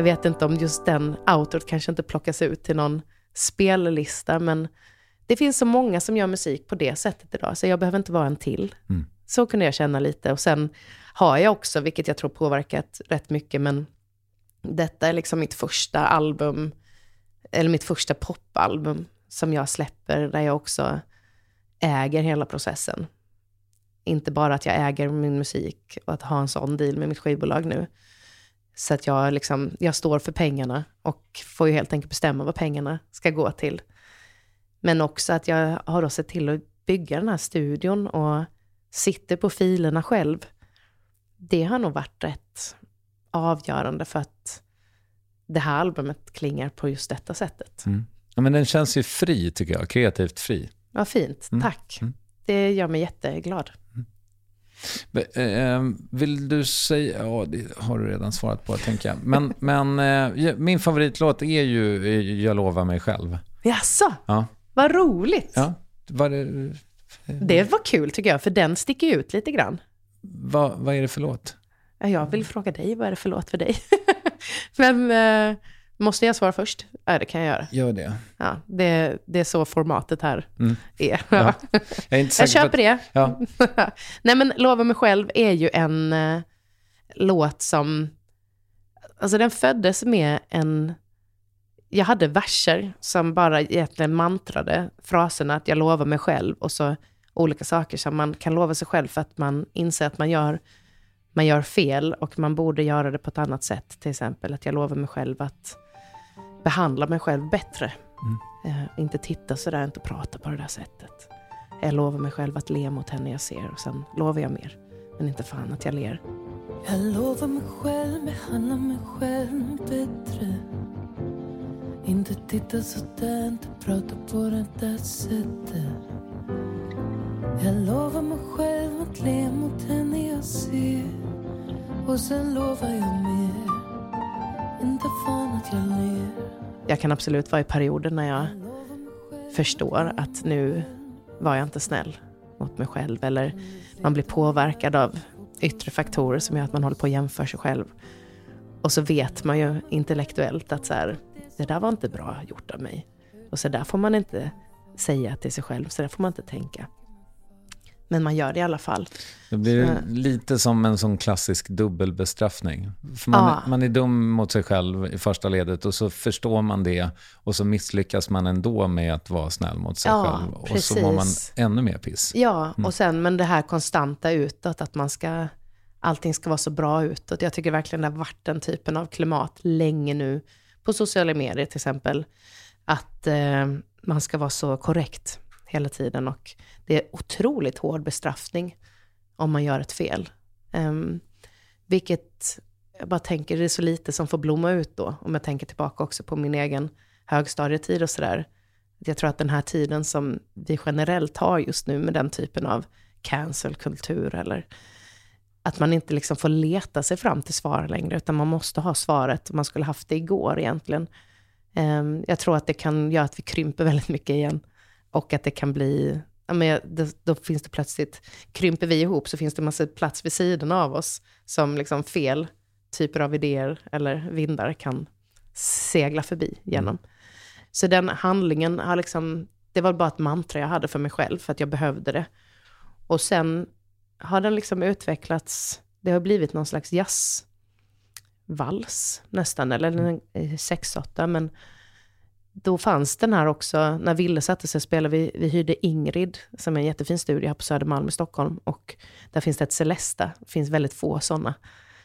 Jag vet inte om just den outrot kanske inte plockas ut till någon spellista, men det finns så många som gör musik på det sättet idag, så jag behöver inte vara en till. Mm. Så kunde jag känna lite. Och sen har jag också, vilket jag tror påverkat rätt mycket, men detta är liksom mitt första album, eller mitt första popalbum som jag släpper, där jag också äger hela processen. Inte bara att jag äger min musik och att ha en sån deal med mitt skivbolag nu. Så att jag, liksom, jag står för pengarna och får ju helt enkelt bestämma vad pengarna ska gå till. Men också att jag har då sett till att bygga den här studion och sitter på filerna själv. Det har nog varit rätt avgörande för att det här albumet klingar på just detta sättet. Mm. Ja, men den känns ju fri tycker jag, kreativt fri. Vad fint, Mm. tack. Mm. Det gör mig jätteglad. Be- eh, Vill du säga, ja det har du redan svarat på tänker jag. Men, men eh, min favoritlåt är ju eh, Jag lovar mig själv. Jaså, Ja. vad roligt. Ja, var det, Det var kul tycker jag, för den sticker ut lite grann. vad, vad är det för låt? Ja, Jag vill fråga dig, vad är det för låt för dig? Men eh, måste jag svara först? Ja, det kan jag göra. Gör det. Ja, det, det är så formatet här Mm. är. Ja. Jag är inte Jag köper att- det. Ja. Nej men Lova mig själv är ju en eh, låt som, alltså den föddes med en, jag hade verser som bara egentligen mantrade fraserna att jag lovar mig själv och så olika saker som man kan lova sig själv för att man inser att man gör, man gör fel och man borde göra det på ett annat sätt. Till exempel att jag lovar mig själv att behandla mig själv bättre. Eh, inte titta sådär, inte prata på det där sättet. Jag lovar mig själv att le mot henne jag ser och sen lovar jag mer. Men inte fan att jag ler. Jag lovar mig själv, behandla mig själv bättre Inte titta sådär, inte prata på det där sättet Jag lovar mig själv att le mot henne jag ser Och sen lovar jag mer jag kan absolut vara i perioder när jag förstår att nu var jag inte snäll mot mig själv. Eller man blir påverkad av yttre faktorer som gör att man håller på att jämföra sig själv. Och så vet man ju intellektuellt att så här, det där var inte bra gjort av mig. Och så där får man inte säga till sig själv, så där får man inte tänka. Men man gör det i alla fall. Det blir Så- lite som en sån klassisk dubbelbestraffning. Man, Ja. man är dum mot sig själv i första ledet och så förstår man det och så misslyckas man ändå med att vara snäll mot sig Ja, själv. Och så mår man precis. ännu mer piss. Ja, Mm. och sen men det här konstanta utåt, att man ska, allting ska vara så bra utåt. Jag tycker verkligen det har varit den typen av klimat länge nu, på sociala medier till exempel, att eh, man ska vara så korrekt hela tiden och det är otroligt hård bestraffning om man gör ett fel. Um, vilket, jag bara tänker, det är så lite som får blomma ut då, om jag tänker tillbaka också på min egen högstadietid och sådär. Jag tror att den här tiden som vi generellt har just nu med den typen av cancelkultur eller att man inte liksom får leta sig fram till svar längre, utan man måste ha svaret. Man skulle haft det igår egentligen. Um, Jag tror att det kan göra att vi krymper väldigt mycket igen. Och att det kan bli, ja men det- då finns det plötsligt, krymper vi ihop så finns det massa plats vid sidan av oss som liksom fel typer av idéer eller vindar kan segla förbi genom. Så den handlingen har liksom, det var bara ett mantra jag hade för mig själv, för att jag behövde det. Och sen har den liksom utvecklats, det har blivit någon slags jazzvals nästan, eller en eh, sexåtta, men då fanns den här också, när Ville satte sig och spelade, vi, vi hyrde Ingrid, som är en jättefin studio här på Södermalm i Stockholm, och där finns det ett Celesta, det finns väldigt få sådana.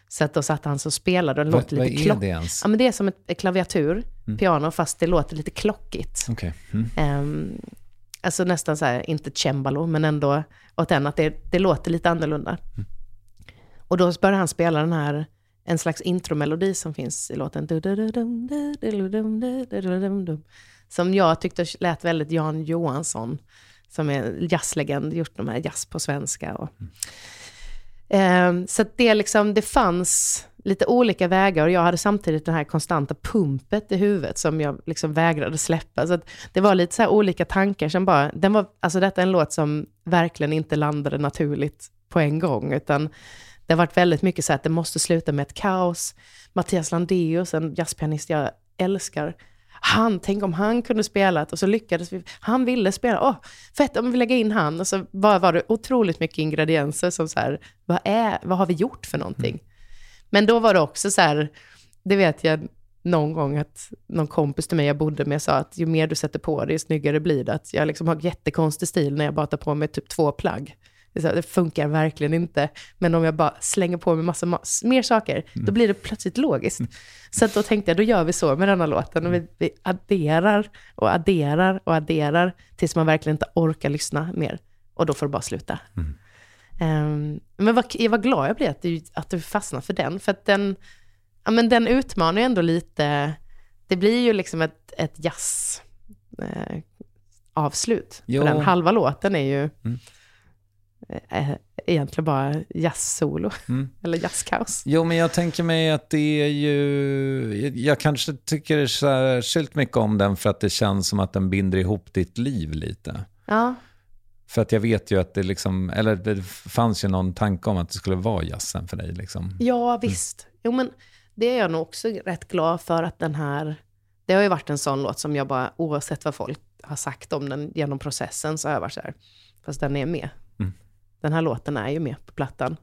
Så att då satt han så och spelade och det Vad- låter vad lite är klock- det ens? Ja, men det är som ett klaviatur, Mm. piano, fast det låter lite klockigt. Okej. Mm. Ehm, alltså nästan så här, inte cembalo, men ändå åt den, att det, det låter lite annorlunda. Och då började han spela den här, en slags intromelodi som finns i låten. Som jag tyckte lät väldigt Jan Johansson, som är jazzlegend, gjort de här jazz på svenska. Och, Ehm, så det, liksom, det fanns lite olika vägar och jag hade samtidigt det här konstanta pumpet i huvudet som jag liksom vägrade släppa. Så det var lite så här olika tankar som bara, den var, alltså detta är en låt som verkligen inte landade naturligt på en gång, utan det har varit väldigt mycket så att det måste sluta med ett kaos, Mattias Landeus, en jazzpianist jag älskar. Han, tänk om han kunde spela och så lyckades vi. Han ville spela, åh, fett om vi lägger in han. Och så bara var det otroligt mycket ingredienser som så här, vad, är, vad har vi gjort för någonting? Mm. Men då var det också så här, det vet jag någon gång att någon kompis till mig jag bodde med sa att ju mer du sätter på dig, ju snyggare blir det. Att jag liksom har jättekonstig stil när jag bara tar på mig typ två plagg. Det, funkar verkligen inte. Men om jag bara slänger på mig massa, mer saker, mm. då blir det plötsligt logiskt. Mm. Så då tänkte jag, då gör vi så med denna låten. Och vi, vi adderar och adderar och adderar tills man verkligen inte orkar lyssna mer. Och då får det bara sluta. Mm. Um, men vad, jag var glad jag blev att du, att du fastnade för den. För att den, ja, men den utmanar ju ändå lite, det blir ju liksom ett, ett jazz eh, avslut. Jo. För den halva låten är ju mm. Eh, egentligen bara jazzsolo, mm. eller jazzkaos. Jo, men jag tänker mig att det är ju, jag kanske tycker särskilt mycket om den för att det känns som att den binder ihop ditt liv lite. Ja. För att jag vet ju att det liksom, eller det fanns ju någon tanke om att det skulle vara jazzen för dig. Liksom. Ja, visst. Jo, men det är jag nog också rätt glad för att den här... Det har ju varit en sån låt som jag bara, oavsett vad folk har sagt om den genom processen, så har jag varit så här, fast den är med. Mm. Den här låten är ju med på plattan.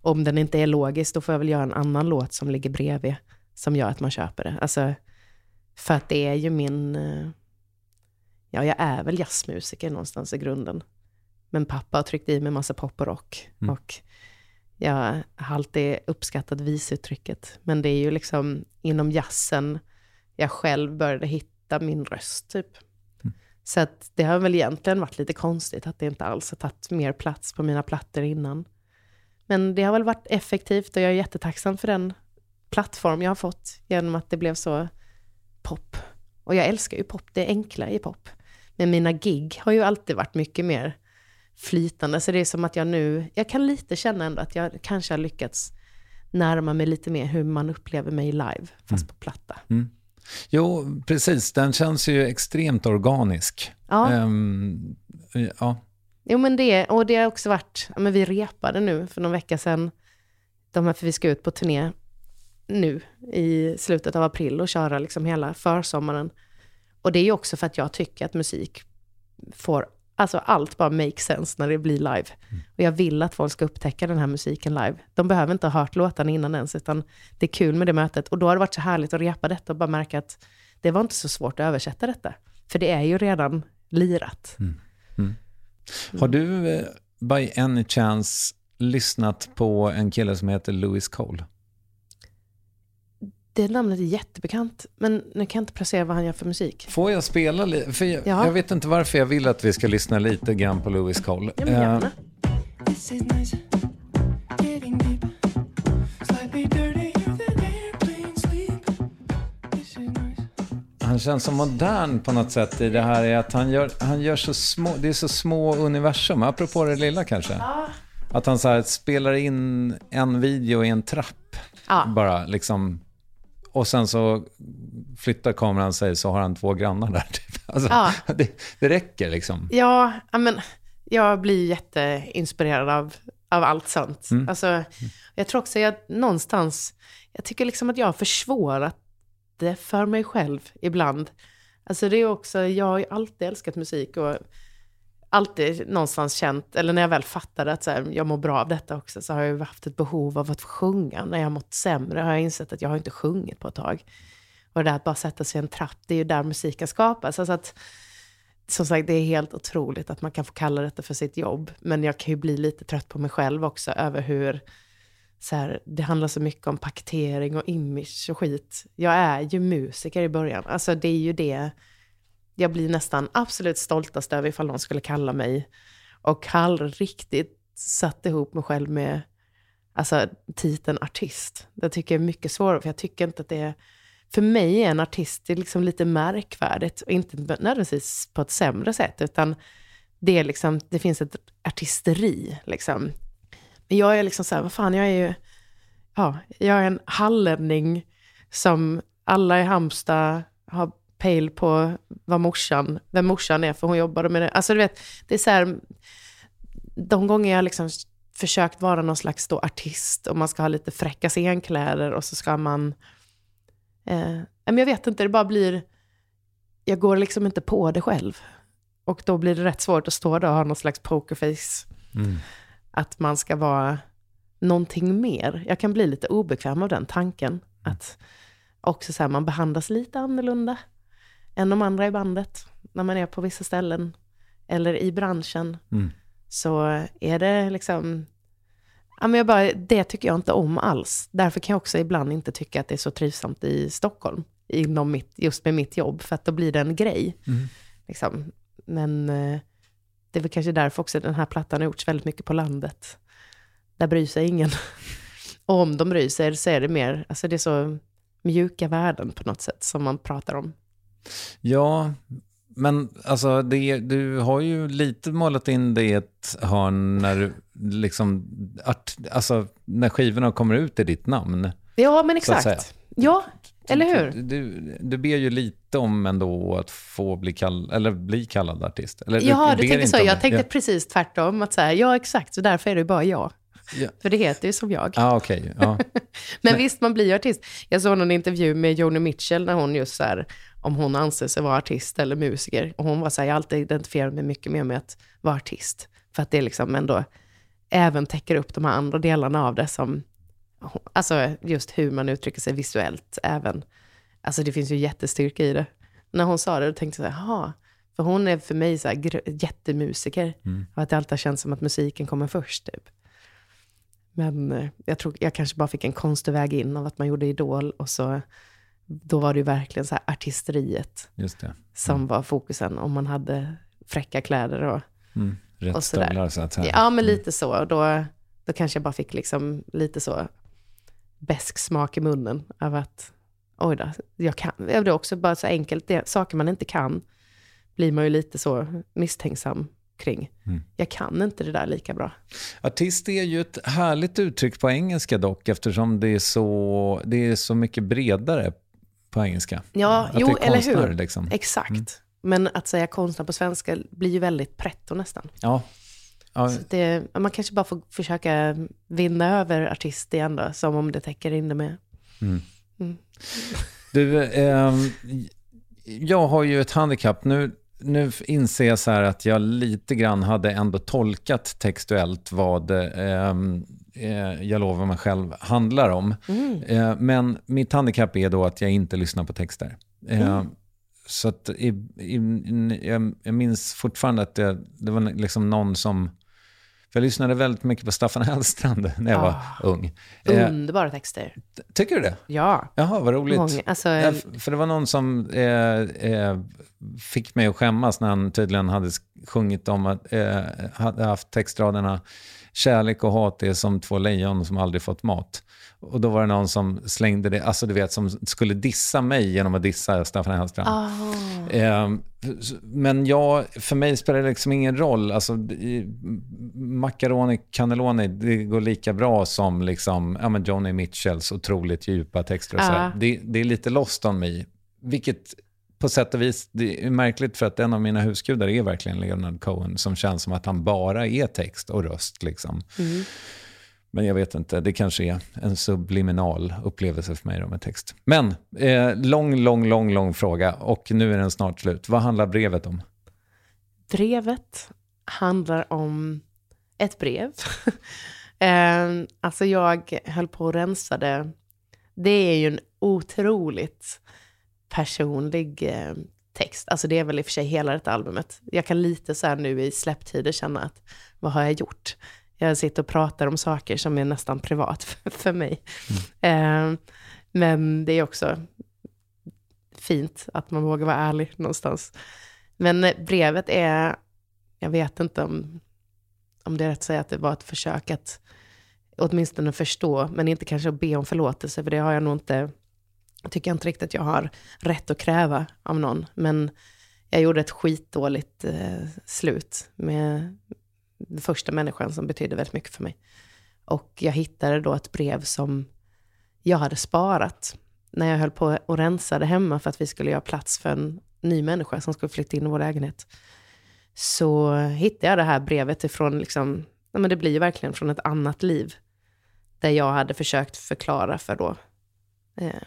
Om den inte är logisk, då får jag väl göra en annan låt som ligger bredvid, som gör att man köper det. Alltså, för att det är ju min... Eh, ja, jag är väl jazzmusiker någonstans i grunden. Men pappa har tryckt i mig massa pop och rock. Mm. Och jag har alltid uppskattat visuttrycket. Men det är ju liksom inom jazzen jag själv började hitta min röst, typ. Så att det har väl egentligen varit lite konstigt att det inte alls har tagit mer plats på mina plattor innan. Men det har väl varit effektivt och jag är jättetacksam för den plattform jag har fått genom att det blev så pop. Och jag älskar ju pop, det är enkla i pop. Men mina gig har ju alltid varit mycket mer flytande. Så det är som att jag nu, jag kan lite känna ändå att jag kanske har lyckats närma mig lite mer hur man upplever mig live, fast mm. på platta. Mm. Jo, precis. Den känns ju extremt organisk. Ja. Um, ja. Jo, men det, och det har också varit, men vi repade nu för någon vecka sedan, de här, för vi ska ut på turné nu i slutet av april och köra liksom hela försommaren. Och det är ju också för att jag tycker att musik får Alltså allt bara makes sense när det blir live. Mm. Och jag vill att folk ska upptäcka den här musiken live. De behöver inte ha hört låtarna innan ens, utan det är kul med det mötet. Och då har det varit så härligt att repa detta och bara märka att det var inte så svårt att översätta detta. För det är ju redan lirat. Mm. Mm. Har du, eh, by any chance, lyssnat på en kille som heter Louis Cole? Det namnet är jättebekant, men nu kan jag inte placera vad han gör för musik. Får jag spela lite? För jag, jag, vet inte varför jag vill att vi ska lyssna lite grann på Louis Cole. Ja, men gärna. han känns så modern på något sätt i det här är att han gör, han gör så små, det är så små universum, apropå det lilla kanske. Ja. Att han så här spelar in en video i en trapp. Ja. Bara liksom och sen så flyttar kameran sig så har han två grannar där. Typ. Alltså, ja. det, det räcker liksom. Ja, men jag blir jätteinspirerad av, av allt sånt. Mm. Alltså, jag tror också att jag någonstans, jag tycker liksom att jag har försvårat det för mig själv ibland. Alltså det är också, jag har ju alltid älskat musik och alltid någonstans känt, eller när jag väl fattade att så här, jag mår bra av detta också, så har jag haft ett behov av att få sjunga. När jag har mått sämre har jag insett att jag har inte sjungit på ett tag. Och det där att bara sätta sig i en trapp, det är ju där musiken skapas. Alltså att, som sagt, det är helt otroligt att man kan få kalla detta för sitt jobb. Men jag kan ju bli lite trött på mig själv också över hur så här, det handlar så mycket om paketering och image och skit. Jag är ju musiker i början. Alltså det är ju det jag blir nästan absolut stoltast över ifall någon skulle kalla mig och har aldrig riktigt satt ihop mig själv med alltså, titeln artist. Det tycker jag är mycket svårare, för jag tycker inte att det är... För mig är en artist det är liksom lite märkvärdigt, och inte nödvändigtvis på ett sämre sätt, utan det, är liksom, det finns ett artisteri. Liksom. Men jag är liksom så här, vad fan, jag är ju... Ja, jag är en hallänning som alla i Halmstad har pejl på vad morsan, vem morsan är, för hon jobbade med det. Alltså du vet, det är så här, de gånger jag liksom försökt vara någon slags då artist och man ska ha lite fräcka scenkläder och så ska man... Eh, men jag vet inte, det bara blir... Jag går liksom inte på det själv. Och då blir det rätt svårt att stå där och ha någon slags pokerface. Mm. Att man ska vara någonting mer. Jag kan bli lite obekväm av den tanken. Att också så här, man behandlas lite annorlunda än de andra i bandet. När man är på vissa ställen. Eller i branschen. Mm. Så är det liksom... Ja, men jag bara, det tycker jag inte om alls. Därför kan jag också ibland inte tycka att det är så trivsamt i Stockholm. Inom mitt, just med mitt jobb. För att då blir det en grej. Mm. Liksom. Men eh, det är väl kanske därför också den här plattan har gjorts väldigt mycket på landet. Där bryr sig ingen. Och om de bryr sig så är det mer, alltså det är så mjuka värden på något sätt som man pratar om. Ja, men alltså det, du har ju lite målat in det i ett hörn när du liksom, art, alltså när skivorna kommer ut i ditt namn. Ja, men så exakt. Ja, eller hur? Du, du ber ju lite om ändå att få bli, kall, eller bli kallad artist. Eller, Ja, du ber tänker så. Jag det. tänkte ja. precis tvärtom. Att säga, ja, exakt. Så därför är det bara jag. Ja. För det heter ju som jag. Ja, okej. ja. Men visst, man blir ju artist. Jag såg någon intervju med Joni Mitchell när hon just så här, om hon anser sig vara artist eller musiker. Och hon var så här, jag har alltid identifierat mig mycket mer med att vara artist. För att det liksom ändå även täcker upp de här andra delarna av det som, alltså just hur man uttrycker sig visuellt även. Alltså det finns ju jättestyrka i det. När hon sa det, då tänkte jag så här, jaha. För hon är för mig så här jättemusiker. Mm. Och att det alltid har känts som att musiken kommer först typ. Men eh, jag tror jag kanske bara fick en konstig väg in av att man gjorde Idol och så då var det ju verkligen så här artisteriet det. som var fokusen. Om man hade fräcka kläder och, Mm. Rätt och sådär. stövlar så att säga. Ja, men lite så. Och Då, då kanske jag bara fick liksom lite så besk smak i munnen av att oj då, jag kan. Det är också bara så enkelt, det, saker man inte kan blir man ju lite så misstänksam kring. Mm. Jag kan inte det där lika bra. Artist är ju ett härligt uttryck på engelska dock, eftersom det är så, det är så mycket bredare på engelska. Ja, Att jo, det är eller konstnär, hur? Liksom. Exakt. Men att säga konstnär på svenska blir ju väldigt pretto nästan. Ja. ja. Så det, man kanske bara får försöka vinna över artist igen då, som om det täcker in det med. Mm. Mm. Du, ehm, jag har ju ett handikapp. Nu, nu inser jag så här att jag lite grann hade ändå tolkat textuellt vad ehm, eh, Jag lovar mig själv handlar om. Mm. Eh, men mitt handikapp är då att jag inte lyssnar på texter. Eh, Mm. Så att i, i, jag, jag minns fortfarande att det, det var liksom någon som... För jag lyssnade väldigt mycket på Staffan Hellstrand när jag var Ah. ung. Eh, Underbara texter. tycker du det? Ja. Jaha, vad roligt. Många, alltså, Ja, för det var någon som eh, eh, fick mig att skämmas när han tydligen hade sjungit om att, eh, hade haft textraderna Kärlek och hat är som två lejon som aldrig fått mat. Och då var det någon som slängde det, alltså du vet, som skulle dissa mig genom att dissa Staffan Hellstrand. ah. Eh, men jag, för mig spelar det liksom ingen roll. Alltså, macaroni cannelloni, det går lika bra som liksom, ja, men Johnny Mitchells otroligt djupa texter. Och Ja. sådär. det, det är lite lost on me. Vilket på sätt och vis det är märkligt för att en av mina husgudar är verkligen Leonard Cohen som känns som att han bara är text och röst. Liksom. Mm. Men jag vet inte, det kanske är en subliminal upplevelse för mig då med text. Men, eh, lång, lång, lång, lång fråga och nu är den snart slut. Vad handlar brevet om? Brevet handlar om ett brev. eh, alltså jag höll på och rensade. Det är ju en otroligt personlig eh, text. Alltså det är väl i och för sig hela detta albumet. Jag kan lite så här nu i släpptider känna att vad har jag gjort? Jag sitter och pratar om saker som är nästan privat för, för mig. Eh, men det är också fint att man vågar vara ärlig någonstans. Men eh, brevet är, jag vet inte om, om det är rätt att säga att det var ett försök att åtminstone förstå, men inte kanske att be om förlåtelse, för det har jag nog inte, tycker jag inte riktigt att jag har rätt att kräva av någon. Men jag gjorde ett skitdåligt eh, slut med den första människan som betydde väldigt mycket för mig. Och jag hittade då ett brev som jag hade sparat när jag höll på och rensade hemma för att vi skulle göra plats för en ny människa som skulle flytta in i vår lägenhet. Så hittade jag det här brevet ifrån liksom nej men det blir ju verkligen från ett annat liv. Där jag hade försökt förklara för då eh,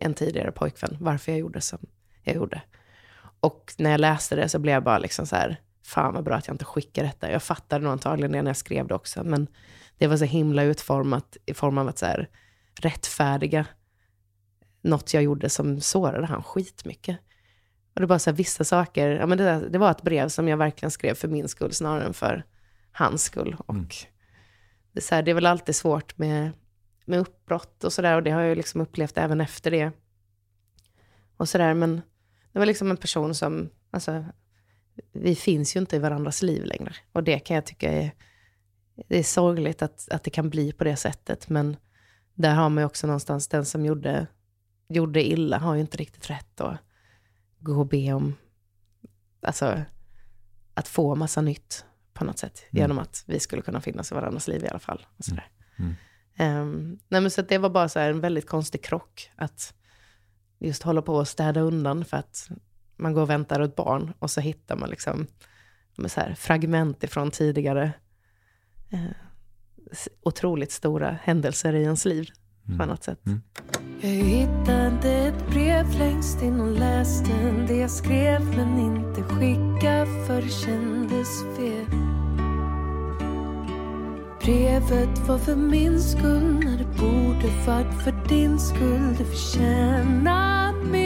en tidigare pojkvän varför jag gjorde som jag gjorde. Och när jag läste det så blev jag bara liksom så här, fan vad bra att jag inte skickade detta. Jag fattade nog antagligen det när jag skrev det också, men det var så himla utformat i form av att så här, rättfärdiga något jag gjorde som sårade han skitmycket. Och det var så här, vissa saker, ja, men det, det var ett brev som jag verkligen skrev för min skull snarare än för hans skull. Och Mm. det, är så här, det är väl alltid svårt med, med uppbrott och sådär, och det har jag liksom upplevt även efter det. Och sådär, men det var liksom en person som, alltså, vi finns ju inte i varandras liv längre. Och det kan jag tycka är, det är sorgligt att, att det kan bli på det sättet, men där har man ju också någonstans, den som gjorde, gjorde illa har ju inte riktigt rätt att gå och be om, alltså, att få massa nytt på något sätt, Mm. genom att vi skulle kunna finnas i varandras liv i alla fall. Och sådär. Mm. Ehm, nej men så det var bara så en väldigt konstig krock, att just hålla på och städa undan för att man går och väntar ett barn och så hittar man liksom så här, fragment ifrån tidigare eh, otroligt stora händelser i ens liv på något sätt. Jag hittade ett brev längst in och läste det jag skrev men inte skicka för det kändes fel. Brevet var för min skull när det borde varit för din skull. Du förtjänar mer.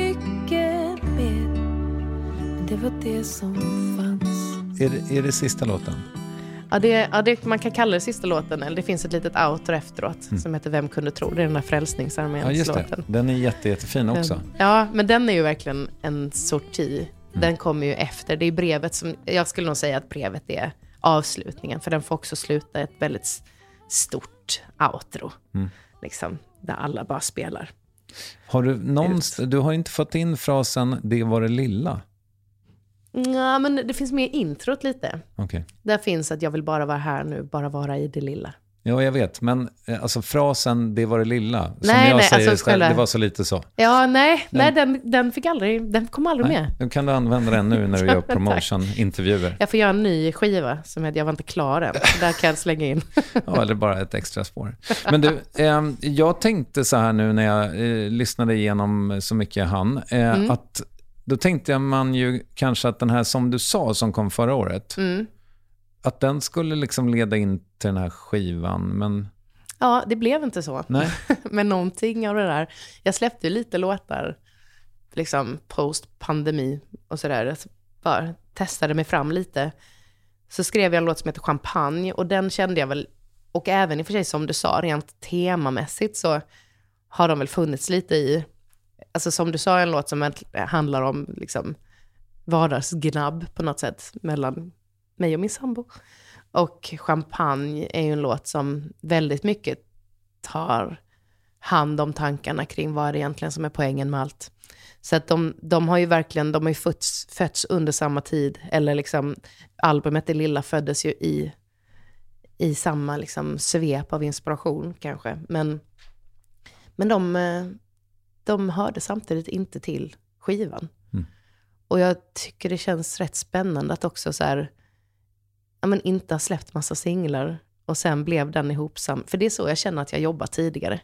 Det var det som fanns. Är det, är det sista låten? Ja, det, ja det, man kan kalla det sista låten, eller det finns ett litet outro efteråt som heter Vem kunde tro? Det är den där Mm. Ja, just Frälsningsarmén-låten. det. Den är jätte, jättefin också. Ja, men den är ju verkligen en sorti. Den kommer ju efter. Det är brevet som, jag skulle nog säga att brevet är avslutningen, för den får också sluta ett väldigt stort outro. Mm. Liksom, där alla bara spelar. Har du, någonst, du har inte fått in frasen “det var det lilla”? Ja, men det finns med i introt lite. Okej. Där finns att jag vill bara vara här nu, bara vara i det lilla. Ja, jag vet. Men eh, alltså frasen “det var det lilla”, som Nej, jag nej, säger alltså själv, det var så lite så. Ja, nej, nej den, den fick aldrig, den kom aldrig med. Nu kan du använda den nu när du gör promotion-intervjuer. Jag får göra en ny skiva som heter Jag var inte klar än. Så Där kan jag slänga in. Ja, eller bara ett extra spår. Men du, eh, jag tänkte så här nu när jag eh, lyssnade igenom så mycket jag hann, eh, Mm. att då tänkte man ju kanske att den här Som du sa som kom förra året, Mm. att den skulle liksom leda in till den här skivan, men Ja, det blev inte så. nej. Men någonting av det där. Jag släppte ju lite låtar, liksom post-pandemi och sådär. Bara testade mig fram lite. Så skrev jag en låt som heter Champagne och den kände jag väl, och även i och för sig som du sa, rent temamässigt så har de väl funnits lite i, alltså som du sa, en låt som handlar om liksom vardagsgnabb på något sätt mellan mig och min sambo. Och Champagne är ju en låt som väldigt mycket tar hand om tankarna kring vad det egentligen som är poängen med allt. Så att de, de har ju verkligen, de har ju fötts, fötts under samma tid, eller liksom albumet Det lilla föddes ju i, i samma liksom svep av inspiration kanske. Men, men de, eh, de hörde samtidigt inte till skivan. Mm. Och jag tycker det känns rätt spännande att också så här, ja men inte ha släppt massa singlar och sen blev den ihopsam. För det är så jag känner att jag jobbar tidigare.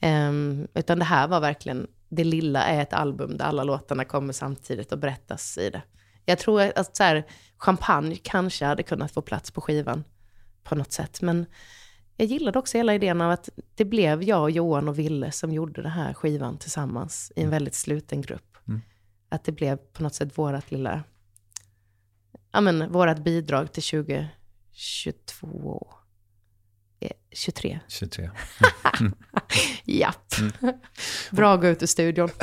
Ehm, utan det här var verkligen, det lilla är ett album där alla låtarna kommer samtidigt och berättas i det. Jag tror att så här, champagne kanske hade kunnat få plats på skivan på något sätt. Men jag gillade också hela idén av att det blev jag, Johan och Ville som gjorde den här skivan tillsammans i en väldigt sluten grupp. Mm. Att det blev på något sätt vårat lilla, ja men vårat bidrag till 2022, eh, 23. 23. Japp. Bra att gå ut ur studion.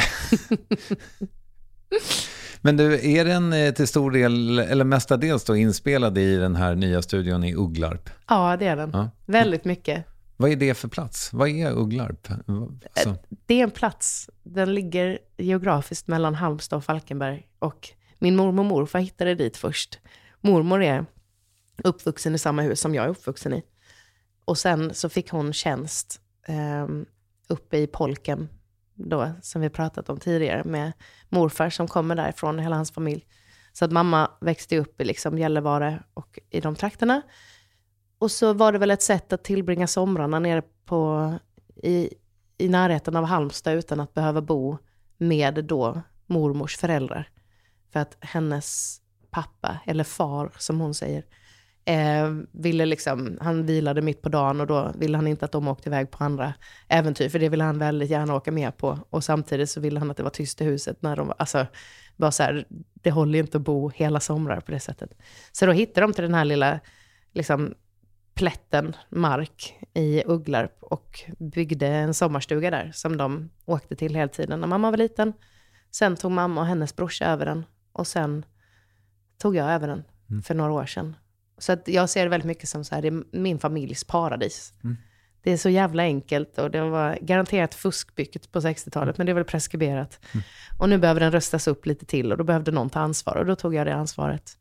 Men du, är den eh, till stor del, eller mestadels då, inspelad i den här nya studion i Ugglarp? Ja, det är den. Ja. Väldigt mycket. Vad är det för plats? Vad är Ugglarp? Så. Det är en plats, den ligger geografiskt mellan Halmstad och Falkenberg. Och min mormor och morfar hittade dit först. Mormor är uppvuxen i samma hus som jag är uppvuxen i. Och sen så fick hon tjänst eh, uppe i Polken, då, som vi pratat om tidigare, med morfar som kommer därifrån, hela hans familj. Så att mamma växte upp i liksom Gällivare och i de trakterna. och så var det väl ett sätt att tillbringa somrarna nere på, i, i närheten av Halmstad utan att behöva bo med då mormors föräldrar. För att hennes pappa, eller far som hon säger, eh, ville liksom, han vilade mitt på dagen och då ville han inte att de åkte iväg på andra äventyr, för det ville han väldigt gärna åka med på. Och samtidigt så ville han att det var tyst i huset när de var, alltså, var så här, det håller inte att bo hela somrar på det sättet. Så då hittade de till den här lilla, liksom, plätten mark i Ugglarp och byggde en sommarstuga där som de åkte till hela tiden när mamma var liten. Sen tog mamma och hennes brorsa över den och sen tog jag över den för några år sedan. Så att jag ser det väldigt mycket som så här, det är min familjs paradis. Mm. Det är så jävla enkelt och det var garanterat fuskbyggt på 60-talet, men det är väl preskriberat. Och nu behöver den röstas upp lite till och då behövde någon ta ansvar och då tog jag det ansvaret.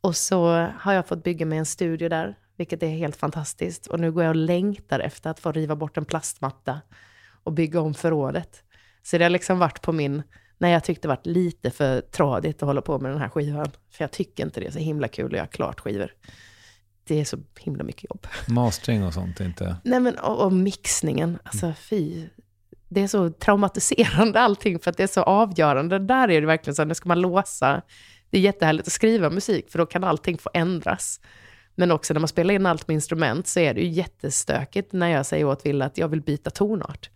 Och så har jag fått bygga mig en studio där, vilket är helt fantastiskt. Och nu går jag och längtar efter att få riva bort en plastmatta och bygga om förrådet. Så det har liksom varit på min, när jag tyckte det varit lite för tradigt att hålla på med den här skivan. För jag tycker inte det är så himla kul att göra klart skivor. Det är så himla mycket jobb. Mastering och sånt inte... Nej men och, och mixningen, alltså fy. Det är så traumatiserande allting för att det är så avgörande. Där är det verkligen så, nu ska man låsa. Det är jättehärligt att skriva musik för då kan allting få ändras. Men också när man spelar in allt med instrument så är det ju jättestökigt när jag säger åt Wille att jag vill byta tonart.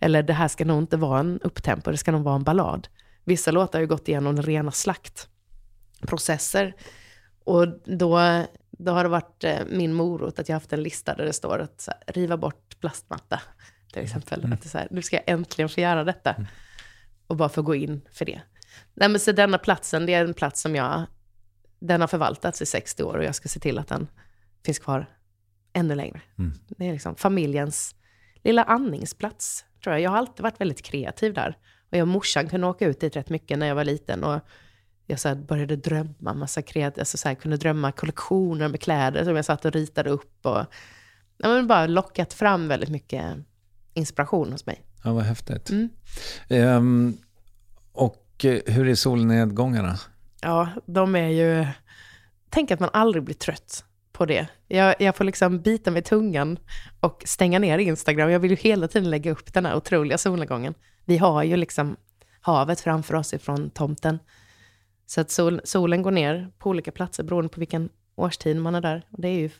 Eller det här ska nog inte vara en upptempo, det ska nog vara en ballad. Vissa låtar har ju gått igenom rena slaktprocesser. Och då, då har det varit eh, min morot att jag haft en lista där det står att så här, riva bort plastmatta. Till exempel. Att det så här, nu ska jag äntligen få göra detta. Och bara få gå in för det. Nej men så denna platsen, det är en plats som jag, den har förvaltats i 60 år och jag ska se till att den finns kvar ännu längre. Det är liksom familjens lilla andningsplats, tror jag. Jag har alltid varit väldigt kreativ där. Och jag och morsan kunde åka ut dit rätt mycket när jag var liten. Och jag så började drömma massa kreativt, alltså så här, kunde drömma kollektioner med kläder som jag satt och ritade upp. Och, ja, men bara lockat fram väldigt mycket inspiration hos mig. Ja, vad häftigt. Mm. Ehm, och eh, hur är solnedgångarna? Ja, de är ju... Tänk att man aldrig blir trött på det. Jag, jag får liksom bita med tungan och stänga ner Instagram. Jag vill ju hela tiden lägga upp den här otroliga solnedgången. Vi har ju liksom havet framför oss ifrån tomten. Så att sol, solen går ner på olika platser beroende på vilken årstid man är där. Och det är ju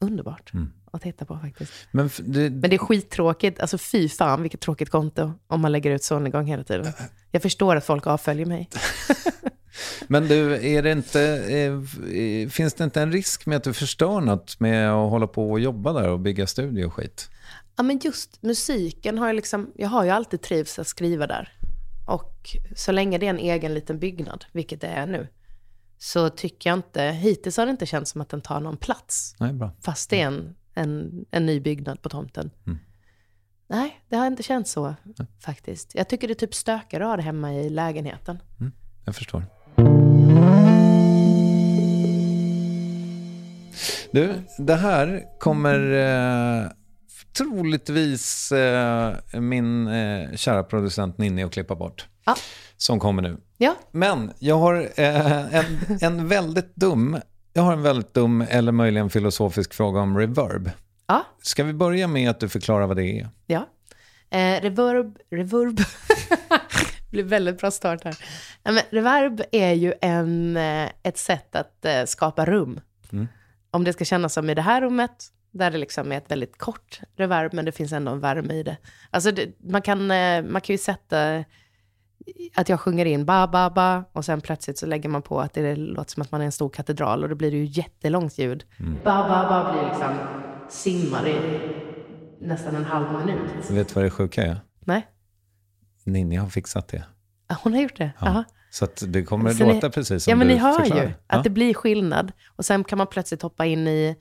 underbart att titta på faktiskt. Men det, Men det är skittråkigt. Alltså fy fan vilket tråkigt konto om man lägger ut solnedgång hela tiden. Jag förstår att folk avföljer mig. men du, är det inte, eh, eh, finns det inte en risk med att du förstör något med att hålla på och jobba där och bygga studio och skit? Ja, men just musiken har jag liksom, jag har ju alltid trivts att skriva där. Och så länge det är en egen liten byggnad, vilket det är nu, så tycker jag inte, hittills har det inte känts som att den tar någon plats. Nej, bra. Fast det är en, en, en ny byggnad på tomten. Mm. Nej, det har inte känts så faktiskt. Jag tycker det är typ stökigare att ha det hemma i lägenheten. Jag förstår. Du, det här kommer eh, troligtvis eh, min eh, kära producent Ninni att klippa bort. Ja. Som kommer nu. Ja, Men jag har eh, en, en väldigt dum, jag har en väldigt dum eller möjligen filosofisk fråga om reverb. ja, Ska vi börja med att du förklarar vad det är? ja. Eh, reverb, reverb. det blir väldigt bra start här. Men reverb är ju en, eh, ett sätt att eh, skapa rum. Om det ska kännas som i det här rummet, där det liksom är ett väldigt kort reverb, men det finns ändå en värme i det. Alltså det, man, kan, eh, man kan ju sätta att jag sjunger in ba, ba, ba, och sen plötsligt så lägger man på att det låter som att man är en stor katedral, och då blir det ju jättelångt ljud. Ba, ba, ba blir liksom simmar i nästan en halv minut. Vet du vad det sjuka är? Nej, Ninni har fixat det. Hon har gjort det. Ja. Jaha. Så att det kommer Så ni- låta precis som Ja, men du ni hör förklarar. ju att Ja. det blir skillnad. Och sen kan man plötsligt hoppa in i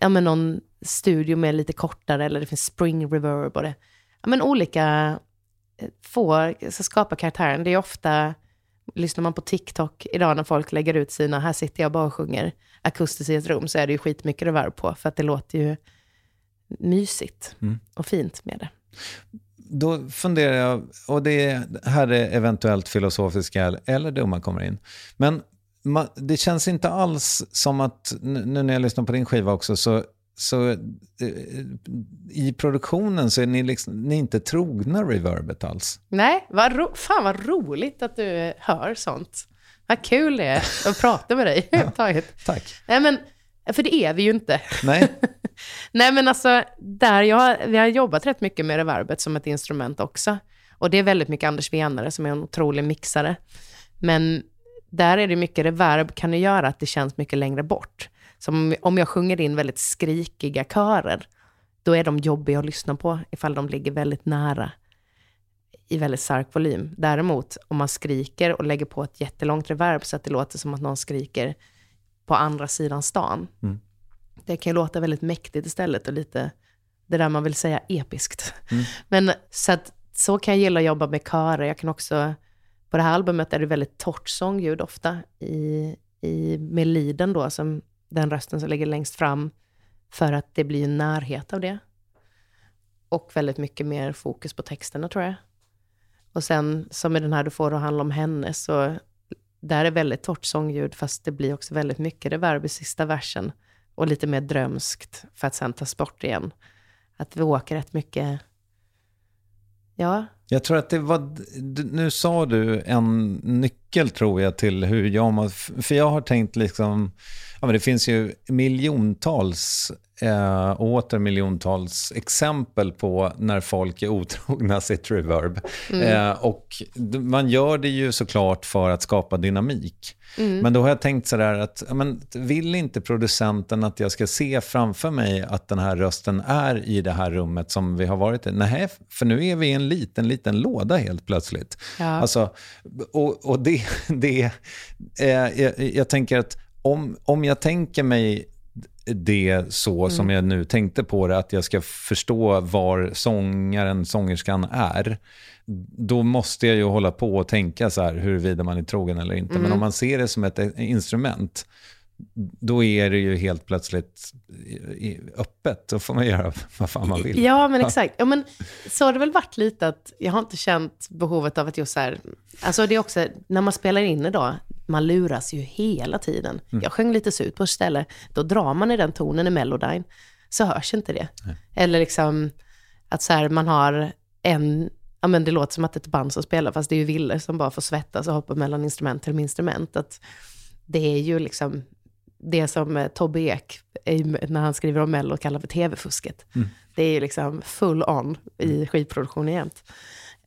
ja, men någon studio med lite kortare, eller det finns spring reverb och det. Ja, men olika eh, får så skapa karaktären. Det är ofta, lyssnar man på TikTok idag när folk lägger ut sina, här sitter jag bara och sjunger akustiskt i ett rum, så är det ju skitmycket reverb på, för att det låter ju mysigt Mm. och fint med det. Då funderar jag, och det här är eventuellt filosofiska eller dumma kommer in. Men det känns inte alls som att, nu när jag lyssnar på din skiva också, så så eh, i produktionen så är ni, liksom, ni är inte trogna reverbet alls. Nej, vad ro- fan vad roligt att du hör sånt. Vad kul det är att prata med dig överhuvudtaget. Tack. Nej, men, för det är vi ju inte. Nej, Nej, men alltså, där jag, vi har jobbat rätt mycket med reverbet som ett instrument också. Och det är väldigt mycket Anders Venare som är en otrolig mixare. Men där är det mycket reverb kan ju göra att det känns mycket längre bort. Som om jag sjunger in väldigt skrikiga körer, då är de jobbiga att lyssna på ifall de ligger väldigt nära i väldigt stark volym. Däremot om man skriker och lägger på ett jättelångt reverb så att det låter som att någon skriker på andra sidan stan. Mm. Det kan ju låta väldigt mäktigt istället och lite det där man vill säga episkt. Men så att så kan jag gilla att jobba med körer. Jag kan också, på det här albumet är det väldigt torrt sångljud ofta i, i meliden då, som den rösten som ligger längst fram, för att det blir en närhet av det. Och väldigt mycket mer fokus på texterna tror jag. Och sen, som i den här Du får att handla om henne, så där är väldigt torrt sångljud, fast det blir också väldigt mycket reverb i sista versen. Och lite mer drömskt, för att sen tas bort igen. Att vi åker rätt mycket, ja, jag tror att det var, nu sa du en nyckel tror jag till hur jag för jag har tänkt liksom, ja men det finns ju miljontals eh, och åter miljontals exempel på när folk är otrogna sitt reverb. Eh, och man gör det ju såklart för att skapa dynamik. Men då har jag tänkt sådär att, men, vill inte producenten att jag ska se framför mig att den här rösten är i det här rummet som vi har varit i? Nej, för nu är vi i en liten, liten låda helt plötsligt. Ja. Alltså, och, och det, det eh, jag, jag tänker att om, om jag tänker mig det så som jag nu tänkte på det, att jag ska förstå var sångaren, sångerskan är, då måste jag ju hålla på och tänka så här huruvida man är trogen eller inte. Men om man ser det som ett eh, instrument, då är det ju helt plötsligt i- öppet. Då får man göra vad fan man vill. Ja, men exakt. Ja, men så har det väl varit lite att jag har inte känt behovet av att just så här, alltså det är också, när man spelar in idag, man luras ju hela tiden. Jag sjöng lite surt på ett ställe, då drar man i den tonen i Melodyne, så hörs inte det. Eller liksom att så här, man har en, ja men det låter som att det är ett band som spelar, fast det är ju Ville som bara får svettas och hoppa mellan instrument till instrument. Att det är ju liksom det som eh, Tobbe Ek, när han skriver om Mello, kallar för tv-fusket. Det är ju liksom full on i skivproduktionen jämt.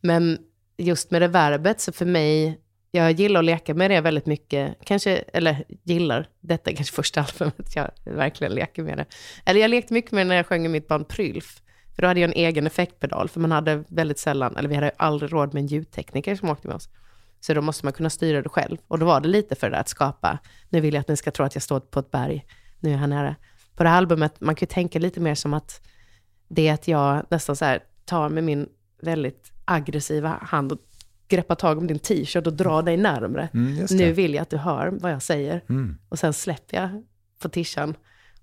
Men just med reverbet, så för mig, jag gillar att leka med det väldigt mycket. Kanske, eller gillar, detta är kanske första albumet jag verkligen leker med det. Eller jag lekte mycket med det när jag sjöng i mitt band Prylf. För då hade jag en egen effektpedal, för man hade väldigt sällan, eller vi hade aldrig råd med en ljudtekniker som åkte med oss. Så då måste man kunna styra det själv. Och då var det lite för det där att skapa, nu vill jag att ni ska tro att jag står på ett berg, nu är jag här nära. På det här albumet, man kan ju tänka lite mer som att det är att jag nästan så här tar med min väldigt aggressiva hand och greppar tag om din t-shirt och drar dig närmre. Mm, nu vill jag att du hör vad jag säger. Mm. Och sen släpper jag på tishan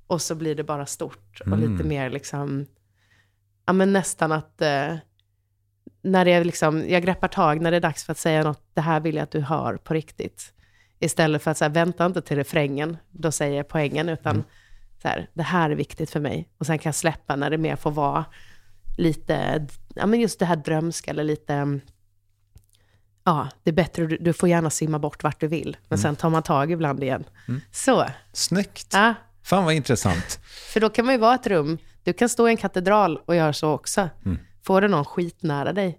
och så blir det bara stort och Mm. lite mer liksom, ja men nästan att, eh, när det är liksom, jag greppar tag när det är dags för att säga något, det här vill jag att du hör på riktigt. Istället för att så här, vänta inte till refrängen, då säger jag poängen, utan Mm. så här, det här är viktigt för mig. Och sen kan jag släppa när det mer får vara lite, ja men just det här drömska eller lite, mm, ja, det är bättre, du, du får gärna simma bort vart du vill, men sen tar man tag ibland igen. Så, Snyggt. ja, Fan vad intressant. för då kan man ju vara ett rum, du kan stå i en katedral och göra så också. Får du någon skitnära dig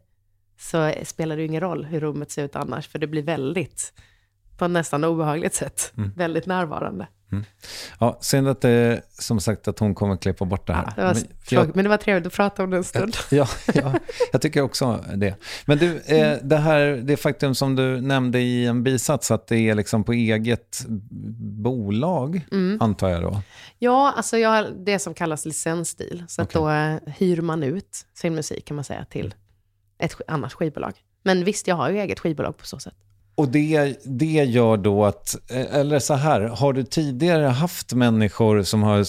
så spelar det ingen roll hur rummet ser ut annars, för det blir väldigt, på ett nästan obehagligt sätt, väldigt närvarande. Ja, synd att det, som sagt att hon kommer klippa bort det här. Det var Men jag, men det var trevligt att prata om det en stund. ja, ja, jag tycker också det. Men du, eh, det här, det faktum som du nämnde i en bisats, att det är liksom på eget bolag, antar jag då. Ja, alltså jag har det som kallas licensstil. Så att då hyr man ut sin musik kan man säga till ett annat skivbolag. Men visst, jag har ju eget skivbolag på så sätt. Och det, det gör då att, eller så här, har du tidigare haft människor som har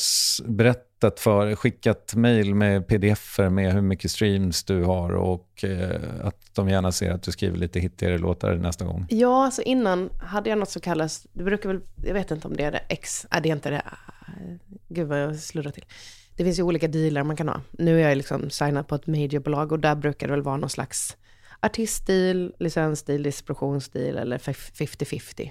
berättat för, skickat mejl med pdf med hur mycket streams du har och eh, att de gärna ser att du skriver lite hittigare låtar nästa gång? Ja, alltså innan hade jag något som kallas, det brukar väl, jag vet inte om det är det, X, nej det är inte det, äh, gud vad jag slurrar till. det finns ju olika dealar man kan ha. Nu är jag liksom signad på ett majorbolag och där brukar det väl vara någon slags artiststil, licensstil, distributionsstil eller 50-50.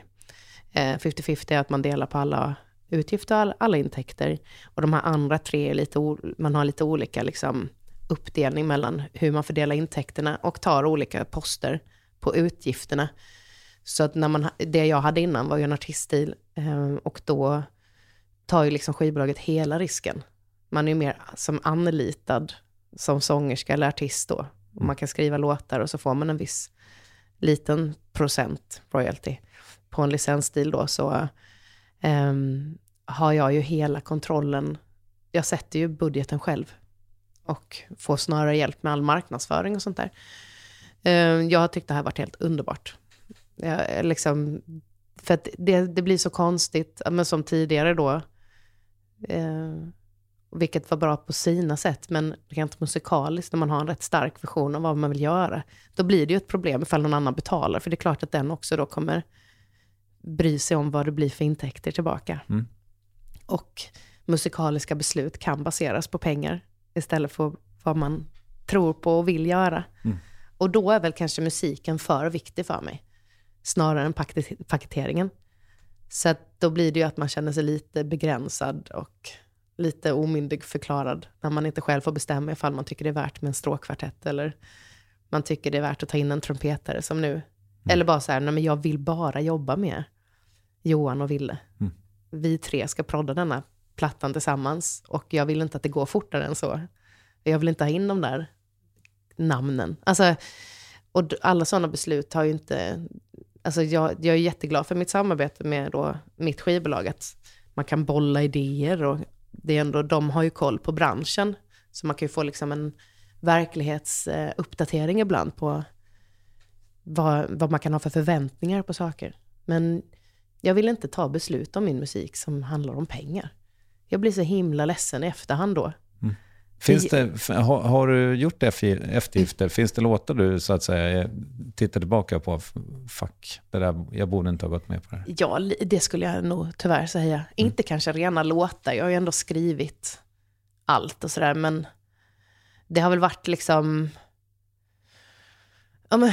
50-50 eh, är att man delar på alla utgifter och alla intäkter. Och de här andra tre är lite, man har lite olika liksom, uppdelning mellan hur man fördelar intäkterna och tar olika poster på utgifterna. Så att när man, det jag hade innan var ju en artiststil ehm, och då tar ju liksom skivbolaget hela risken. Man är ju mer som anlitad som sångerska eller artist då. Och man kan skriva låtar och så får man en viss liten procent royalty. På en licensstil då så um, har jag ju hela kontrollen. Jag sätter ju budgeten själv och får snarare hjälp med all marknadsföring och sånt där. Um, jag har tyckt det här varit helt underbart. Jag, liksom, för att det, det blir så konstigt, men som tidigare då, uh, vilket var bra på sina sätt, men rent musikaliskt, när man har en rätt stark vision av vad man vill göra, då blir det ju ett problem ifall någon annan betalar, för det är klart att den också då kommer bry sig om vad det blir för intäkter tillbaka. Mm. Och musikaliska beslut kan baseras på pengar istället för vad man tror på och vill göra. Mm. Och då är väl kanske musiken för viktig för mig, snarare än paketeringen. Så då blir det ju att man känner sig lite begränsad och lite omyndig förklarad när man inte själv får bestämma ifall man tycker det är värt med en stråkkvartett eller man tycker det är värt att ta in en trumpetare som nu. Mm. Eller bara så här, nej men jag vill bara jobba med Johan och Ville. Mm. Vi tre ska prodda denna plattan tillsammans och jag vill inte att det går fortare än så. Jag vill inte ha in de där namnen. Alltså, och alla sådana beslut har ju inte... Alltså jag, jag är jätteglad för mitt samarbete med då mitt skivbolag, att man kan bolla idéer och det är ändå, de har ju koll på branschen. Så man kan ju få liksom en verklighetsuppdatering ibland på vad, vad man kan ha för förväntningar på saker. Men jag vill inte ta beslut om min musik som handlar om pengar. Jag blir så himla ledsen i efterhand då. Finns det, har, har, du gjort eftergifter? Finns det låtar du så att säga tittar tillbaka på? Fuck, det där, jag borde inte ha gått med på det. Ja, det skulle jag nog tyvärr säga. Mm. Inte kanske rena låtar, jag har ju ändå skrivit allt och sådär, men det har väl varit liksom... Ja, men,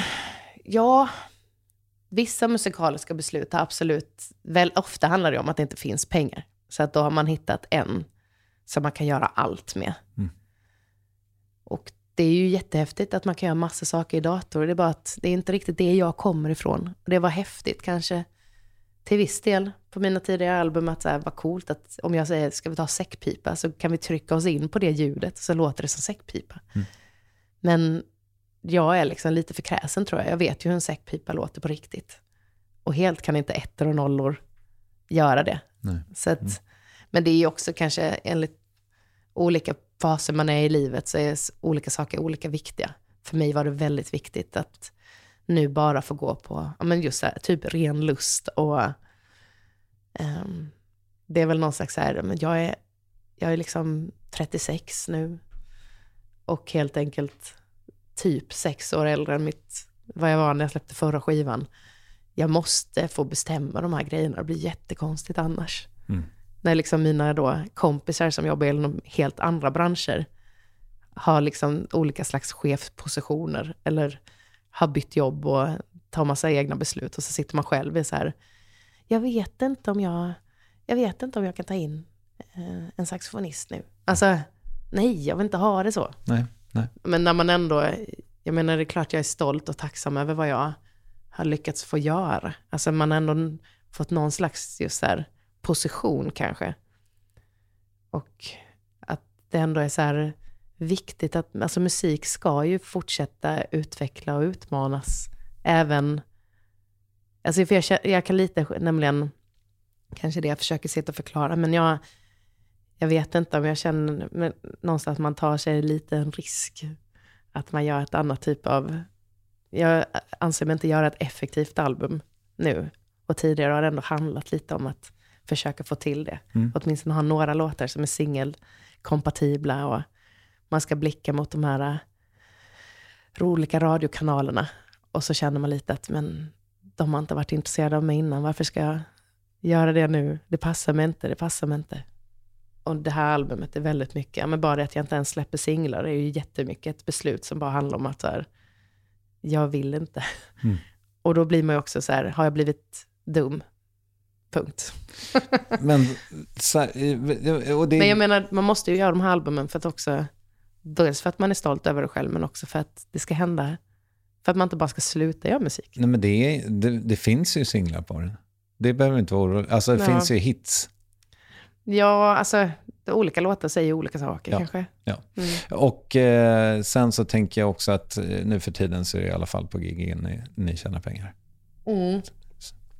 ja, vissa musikaliska beslut har absolut, väl ofta handlar det om att det inte finns pengar. Så att då har man hittat en som man kan göra allt med. Och det är ju jättehäftigt att man kan göra massa saker i dator. Det är bara att det är inte riktigt det jag kommer ifrån. Det var häftigt kanske till viss del på mina tidigare album att det var coolt att om jag säger ska vi ta säckpipa så kan vi trycka oss in på det ljudet så låter det som säckpipa. Mm. Men jag är liksom lite för kräsen tror jag. Jag vet ju hur en säckpipa låter på riktigt. Och helt kan inte ettor och nollor göra det. Så att, mm. Men det är ju också kanske enligt olika faser man är i livet så är olika saker olika viktiga. För mig var det väldigt viktigt att nu bara få gå på, ja men just här, typ ren lust och um, det är väl någon slags så här, men jag är, jag är liksom 36 nu och helt enkelt typ sex år äldre än mitt, vad jag var när jag släppte förra skivan. Jag måste få bestämma de här grejerna, det blir jättekonstigt annars. Mm. När liksom mina då kompisar som jobbar inom helt andra branscher har liksom olika slags chefpositioner eller har bytt jobb och tar massa egna beslut och så sitter man själv i så här, jag vet inte om jag, jag vet inte om jag kan ta in eh, en saxofonist nu. Alltså, nej, jag vill inte ha det så. Nej, nej. Men när man ändå, jag menar det är klart jag är stolt och tacksam över vad jag har lyckats få göra. Alltså man har ändå fått någon slags just här position kanske. Och att det ändå är så här viktigt att, alltså musik ska ju fortsätta utveckla och utmanas. Även, alltså för jag, jag kan lite, nämligen, kanske det jag försöker sitta och förklara, men jag, jag vet inte om jag känner men, någonstans att man tar sig lite en risk. Att man gör ett annat typ av, jag anser mig inte göra ett effektivt album nu. Och tidigare har det ändå handlat lite om att försöka få till det. Mm. Åtminstone ha några låtar som är singelkompatibla och man ska blicka mot de här uh, olika radiokanalerna. Och så känner man lite att men de har inte varit intresserade av mig innan, varför ska jag göra det nu? Det passar mig inte, det passar mig inte. och det här albumet är väldigt mycket, ja, men bara det att jag inte ens släpper singlar är ju jättemycket ett beslut som bara handlar om att så här, jag vill inte. Mm. Och då blir man ju också så här, har jag blivit dum? Punkt. Men, så eh, och det, Men jag menar, man måste ju göra de här albumen för att också, dels för att man är stolt över det själv, men också för att det ska hända. För att man inte bara ska sluta göra musik. nej, men det, är, det, det finns ju singlar på den. Det behöver inte vara orolig. Alltså det Ja. finns ju hits. Ja, alltså, olika låtar säger olika saker Ja. kanske. Ja. Mm. Och eh, sen så tänker jag också att eh, nu för tiden så är det i alla fall på gig ni, ni tjänar pengar. Mm.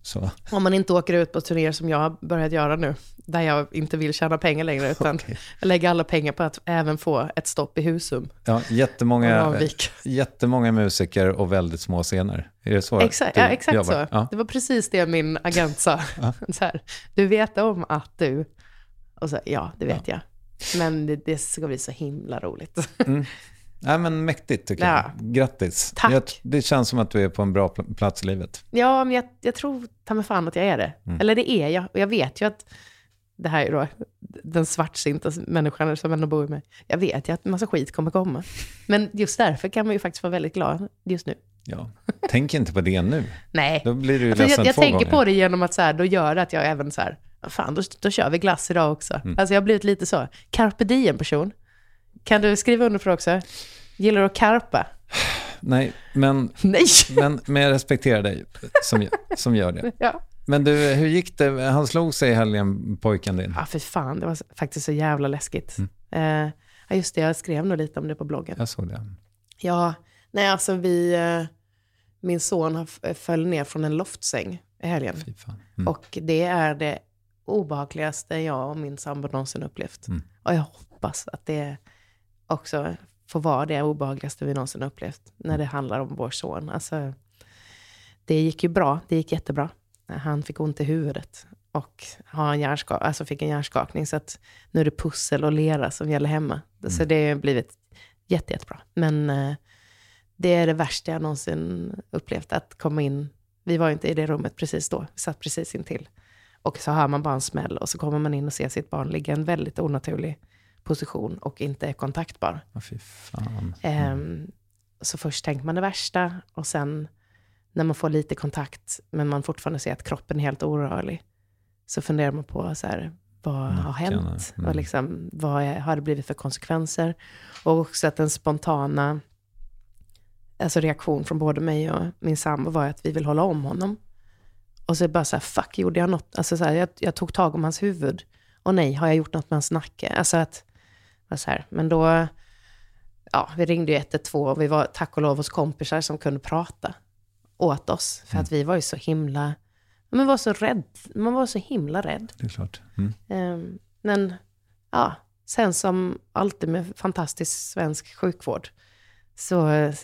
Så. Om man inte åker ut på turnéer som jag har börjat göra nu, där jag inte vill tjäna pengar längre, utan jag lägger alla pengar på att även få ett stopp i Husum. Ja, jättemånga, jättemånga musiker och väldigt små scener. Är det så Exakt, ja, exakt jobbar? så. Ja. Det var precis det min agent sa. Ja. så här, du vet om att du... Och så, ja, det vet jag. Men det, det ska bli så himla roligt. Mm. Nej, men mäktigt tycker Ja. jag. Grattis. Tack. Jag, det känns som att du är på en bra pl- plats i livet. Ja, men jag, jag tror ta mig fan att jag är det. Mm. Eller det är jag. Och jag vet ju att det här är då den svartsinta människan som ändå bor i mig. Jag vet ju att en massa skit kommer komma. Men just därför kan man ju faktiskt vara väldigt glad just nu. Ja. Tänk inte på det nu. Nej. Då blir du ju ledsen jag jag två tänker gånger. på det genom att så här, då gör det att jag även så här, "Ah, fan då, då kör vi glass idag också. Mm. Alltså jag har blivit lite så, carpe diem-person. Kan du skriva under för det också? Gillar du att karpa? Nej, men, Nej! men, men jag respekterar dig som, som gör det. Ja. Men du, hur gick det? Han slog sig i helgen, pojken din. Ja, för fan, det var faktiskt så jävla läskigt. Eh, ja, just det, jag skrev nog lite om det på bloggen. Jag såg det. Ja, nej alltså vi, eh, min son föll ner från en loftsäng i helgen. Mm. Och det är det obehagligaste jag och min sambo någonsin upplevt. Mm. Och jag hoppas att det också får vara det obehagligaste vi någonsin upplevt när det handlar om vår son. Alltså, det gick ju bra, det gick jättebra. Han fick ont i huvudet och har en hjärnska- alltså fick en hjärnskakning. Så att nu är det pussel och lera som gäller hemma. Så det har blivit jätte, jättebra. Men eh, det är det värsta jag någonsin upplevt, att komma in. Vi var inte i det rummet precis då, vi satt precis intill. Och så hör man bara en smäll och så kommer man in och ser sitt barn ligga en väldigt onaturlig position och inte är kontaktbar. Fy fan. Ehm, så först tänker man det värsta och sen när man får lite kontakt men man fortfarande ser att kroppen är helt orörlig så funderar man på så här, vad har hänt? mm. Och liksom, vad är, har det blivit för konsekvenser? Och också att den spontana alltså reaktion från både mig och min sambo var att vi vill hålla om honom. Och så är det bara så här, fuck, gjorde jag något? Alltså så här, jag, jag tog tag om hans huvud. Och nej, har jag gjort något med hans nacke? Alltså att, var så här, men då, ja, vi ringde ju 112 och vi var tack och lov hos kompisar som kunde prata åt oss. För att vi var ju så himla, man var så rädd, man var så himla rädd. Det är klart. Mm. Ehm, Men ja, sen som alltid med fantastisk svensk sjukvård så eh,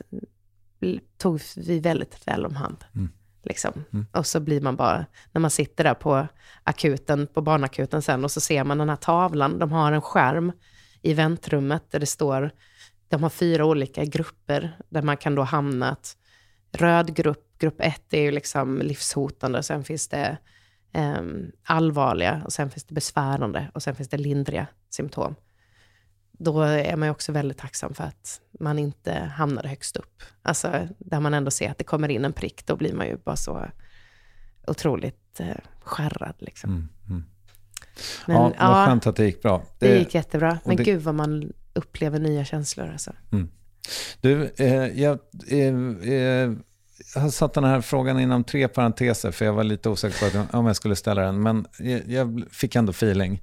tog vi väldigt väl om hand. Mm. Liksom. Mm. Och så blir man bara, när man sitter där på akuten, på barnakuten sen och så ser man den här tavlan, de har en skärm i väntrummet där det står, de har fyra olika grupper där man kan då hamna att röd grupp, grupp ett är ju liksom livshotande och sen finns det ehm, allvarliga och sen finns det besvärande och sen finns det lindriga symptom. Då är man ju också väldigt tacksam för att man inte hamnade högst upp. Alltså där man ändå ser att det kommer in en prick, då blir man ju bara så otroligt eh, skärrad liksom. Mm. Mm. Men, ja, vad skönt att det gick bra. Det gick jättebra. Men det- gud vad man upplever nya känslor alltså. Du, eh, jag eh, eh, har satt den här frågan inom tre parenteser, för jag var lite osäker på om jag skulle ställa den. Men jag, jag fick ändå feeling.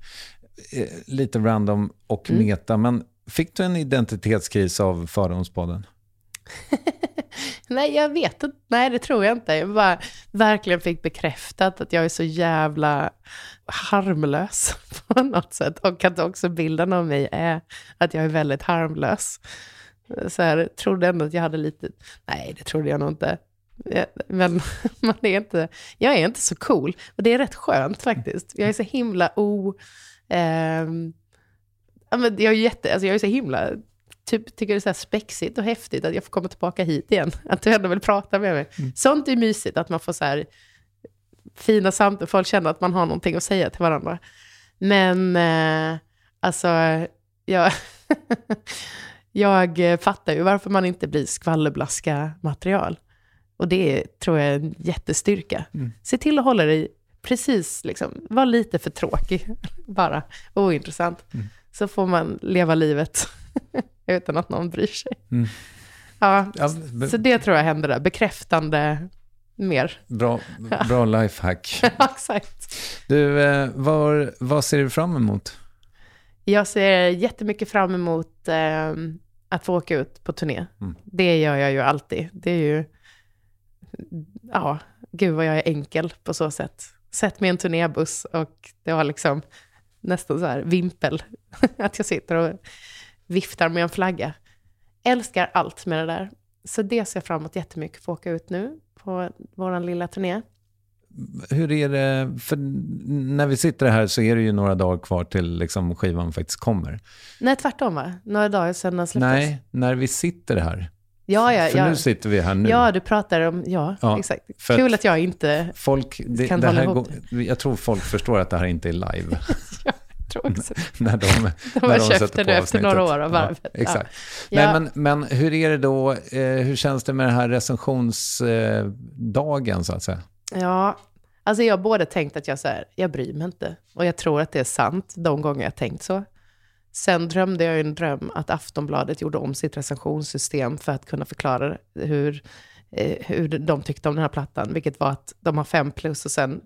Eh, lite random och Mm. meta. Men fick du en identitetskris av Fördomspodden? Nej, jag vet inte. Nej, det tror jag inte. Jag bara verkligen fick bekräftat att jag är så jävla harmlös på något sätt. Och att också bilden av mig är att jag är väldigt harmlös. Så här, trodde ändå att jag hade lite... Nej, det trodde jag nog inte. Men man är inte, jag är inte så cool. Och det är rätt skönt faktiskt. Jag är så himla o... Eh, jag, är jätte, alltså jag är så himla typ, tycker det är så här spexigt och häftigt att jag får komma tillbaka hit igen. Att du ändå vill prata med mig. Sånt är mysigt, att man får så här fina samtal. Folk känner att man har någonting att säga till varandra. Men, eh, Alltså, jag, jag fattar ju varför man inte blir skvallerblaska material. Och det tror jag är en jättestyrka. Mm. Se till att hålla dig precis, liksom, var lite för tråkig, bara ointressant. Mm. Så får man leva livet utan att någon bryr sig. Mm. Ja, Ja, så det tror jag händer där, bekräftande mer. Bra, bra lifehack. Ja, Exakt. Du, eh, var, vad ser du fram emot? Jag ser jättemycket fram emot eh, att få åka ut på turné. Mm. Det gör jag ju alltid. Det är ju, ja, gud vad jag är enkel på så sätt. Sätt mig i en turnébuss och det var liksom nästan så här vimpel. att jag sitter och viftar med en flagga. Älskar allt med det där. Så det ser jag fram emot jättemycket, få åka ut nu på vår lilla turné. Hur är det, för när vi sitter här så är det ju några dagar kvar till liksom skivan faktiskt kommer. Nej, tvärtom va? Några dagar sedan den släpptes. Nej, när vi sitter här. Ja, ja, För ja. nu sitter vi här nu. Ja, du pratar om, ja, Ja, exakt. Kul att- att jag inte Folk, det, Kan det hålla ihop går, jag tror folk förstår att det här inte är live. tror också. när de, De när de köpt sätter det på efter några år av varvet. Ja. exakt. Ja. Nej, men, men hur är det då, eh, hur känns det med den här recensionsdagen så att säga? Ja, alltså jag har både tänkt att jag så här, jag bryr mig inte. Och jag tror att det är sant de gånger jag tänkt så. Sen drömde jag en dröm att Aftonbladet gjorde om sitt recensionssystem för att kunna förklara hur, eh, hur de tyckte om den här plattan. Vilket var att de har fem plus och sen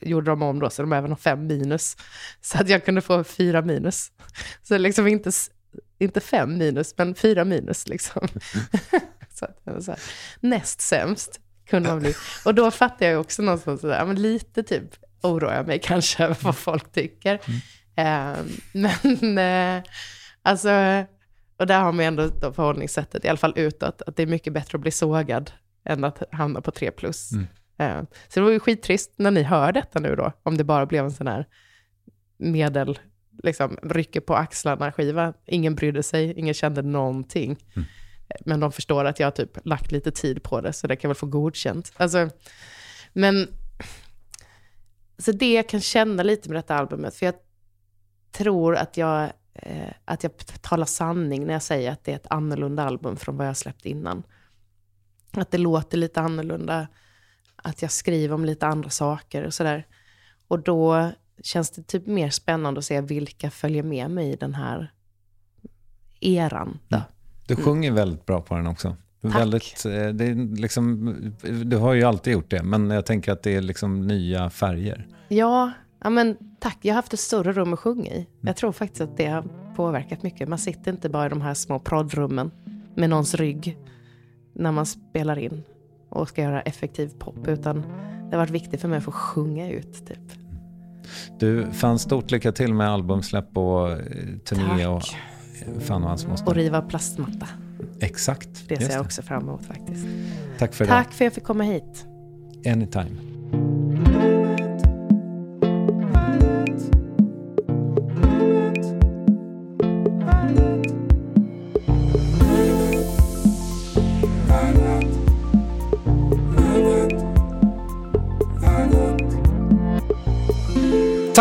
gjorde de om då så de även har fem minus. Så att jag kunde få fyra minus. Så liksom inte, inte fem minus, men fyra minus liksom. så att så här, näst sämst kunde man bli. Och då fattar jag också någonstans sådär, men lite typ oroar jag mig kanske över vad folk tycker. Eh, men eh, alltså, och där har man ju ändå då förhållningssättet, i alla fall utåt, att det är mycket bättre att bli sågad än att hamna på 3 plus. Mm. Eh, så det var ju skittrist när ni hör detta nu då, om det bara blev en sån här medel, liksom rycker på axlarna skiva. Ingen brydde sig, ingen kände någonting. Mm. Men de förstår att jag har typ lagt lite tid på det, så det kan väl få godkänt. Alltså, men så det jag kan känna lite med detta albumet, för jag tror att jag, eh, att jag talar sanning när jag säger att det är ett annorlunda album från vad jag släppt innan. Att det låter lite annorlunda, att jag skriver om lite andra saker och sådär. Och då känns det typ mer spännande att se vilka följer med mig i den här eran. Då. Du sjunger väldigt bra på den också. Tack. Väldigt, eh, det är liksom, du har ju alltid gjort det, men jag tänker att det är liksom nya färger. Ja, ja, men tack. Jag har haft ett större rum att sjunga i. Jag tror faktiskt att det har påverkat mycket. Man sitter inte bara i de här små proddrummen med någons rygg när man spelar in och ska göra effektiv pop, utan det har varit viktigt för mig att få sjunga ut. Typ. Du, fan stort lycka till med albumsläpp och eh, turné och Tack. eh, fan och hans moster. Och riva plastmatta. Exakt. Det ser jag också fram emot faktiskt. Tack för idag. Tack för att jag fick komma hit. Anytime.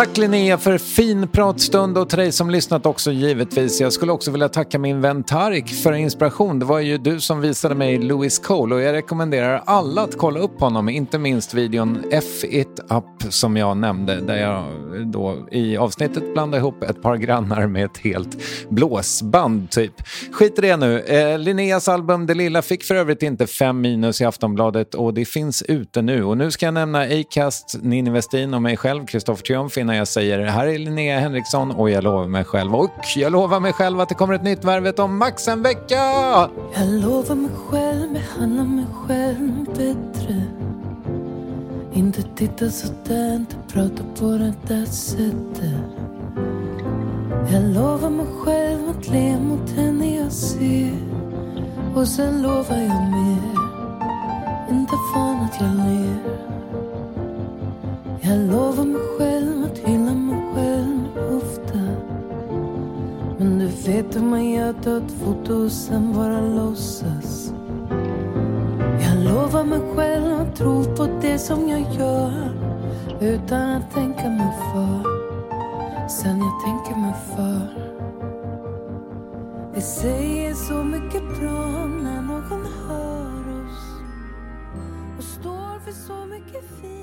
Tack Linnea för fin pratstund och till dig som lyssnat också givetvis. Jag skulle också vilja tacka min vän Tarik för inspiration. Det var ju du som visade mig Louis Cole och jag rekommenderar alla att kolla upp honom, inte minst videon F it up som jag nämnde där jag då i avsnittet blandade ihop ett par grannar med ett helt blåsband typ. Skit i det nu. Eh, Linneas album Det lilla fick för övrigt inte fem minus i Aftonbladet och det finns ute nu. Och nu ska jag nämna Acast, Ninni Westin och mig själv, Kristoffer Triumf, när jag säger här är Linnea Henriksson och jag lovar mig själv. Och jag lovar mig själv att det kommer ett nytt Värvet om max en vecka! Jag lovar mig själv, behandla mig själv bättre. Inte titta sådär, inte prata på det där sättet. Jag lovar mig själv att le mot henne jag ser. Och sen lovar jag mer. Inte fan att jag ler. Jag lovar mig själv att hylla mig själv ofta. Men du vet hur man gör, ta ett foto och sen bara låtsas. Jag lovar mig själv att tro på det som jag gör Utan att tänka mig för. Sen jag tänker mig för. Det säger så mycket bra när någon hör oss. Och står för så mycket fint.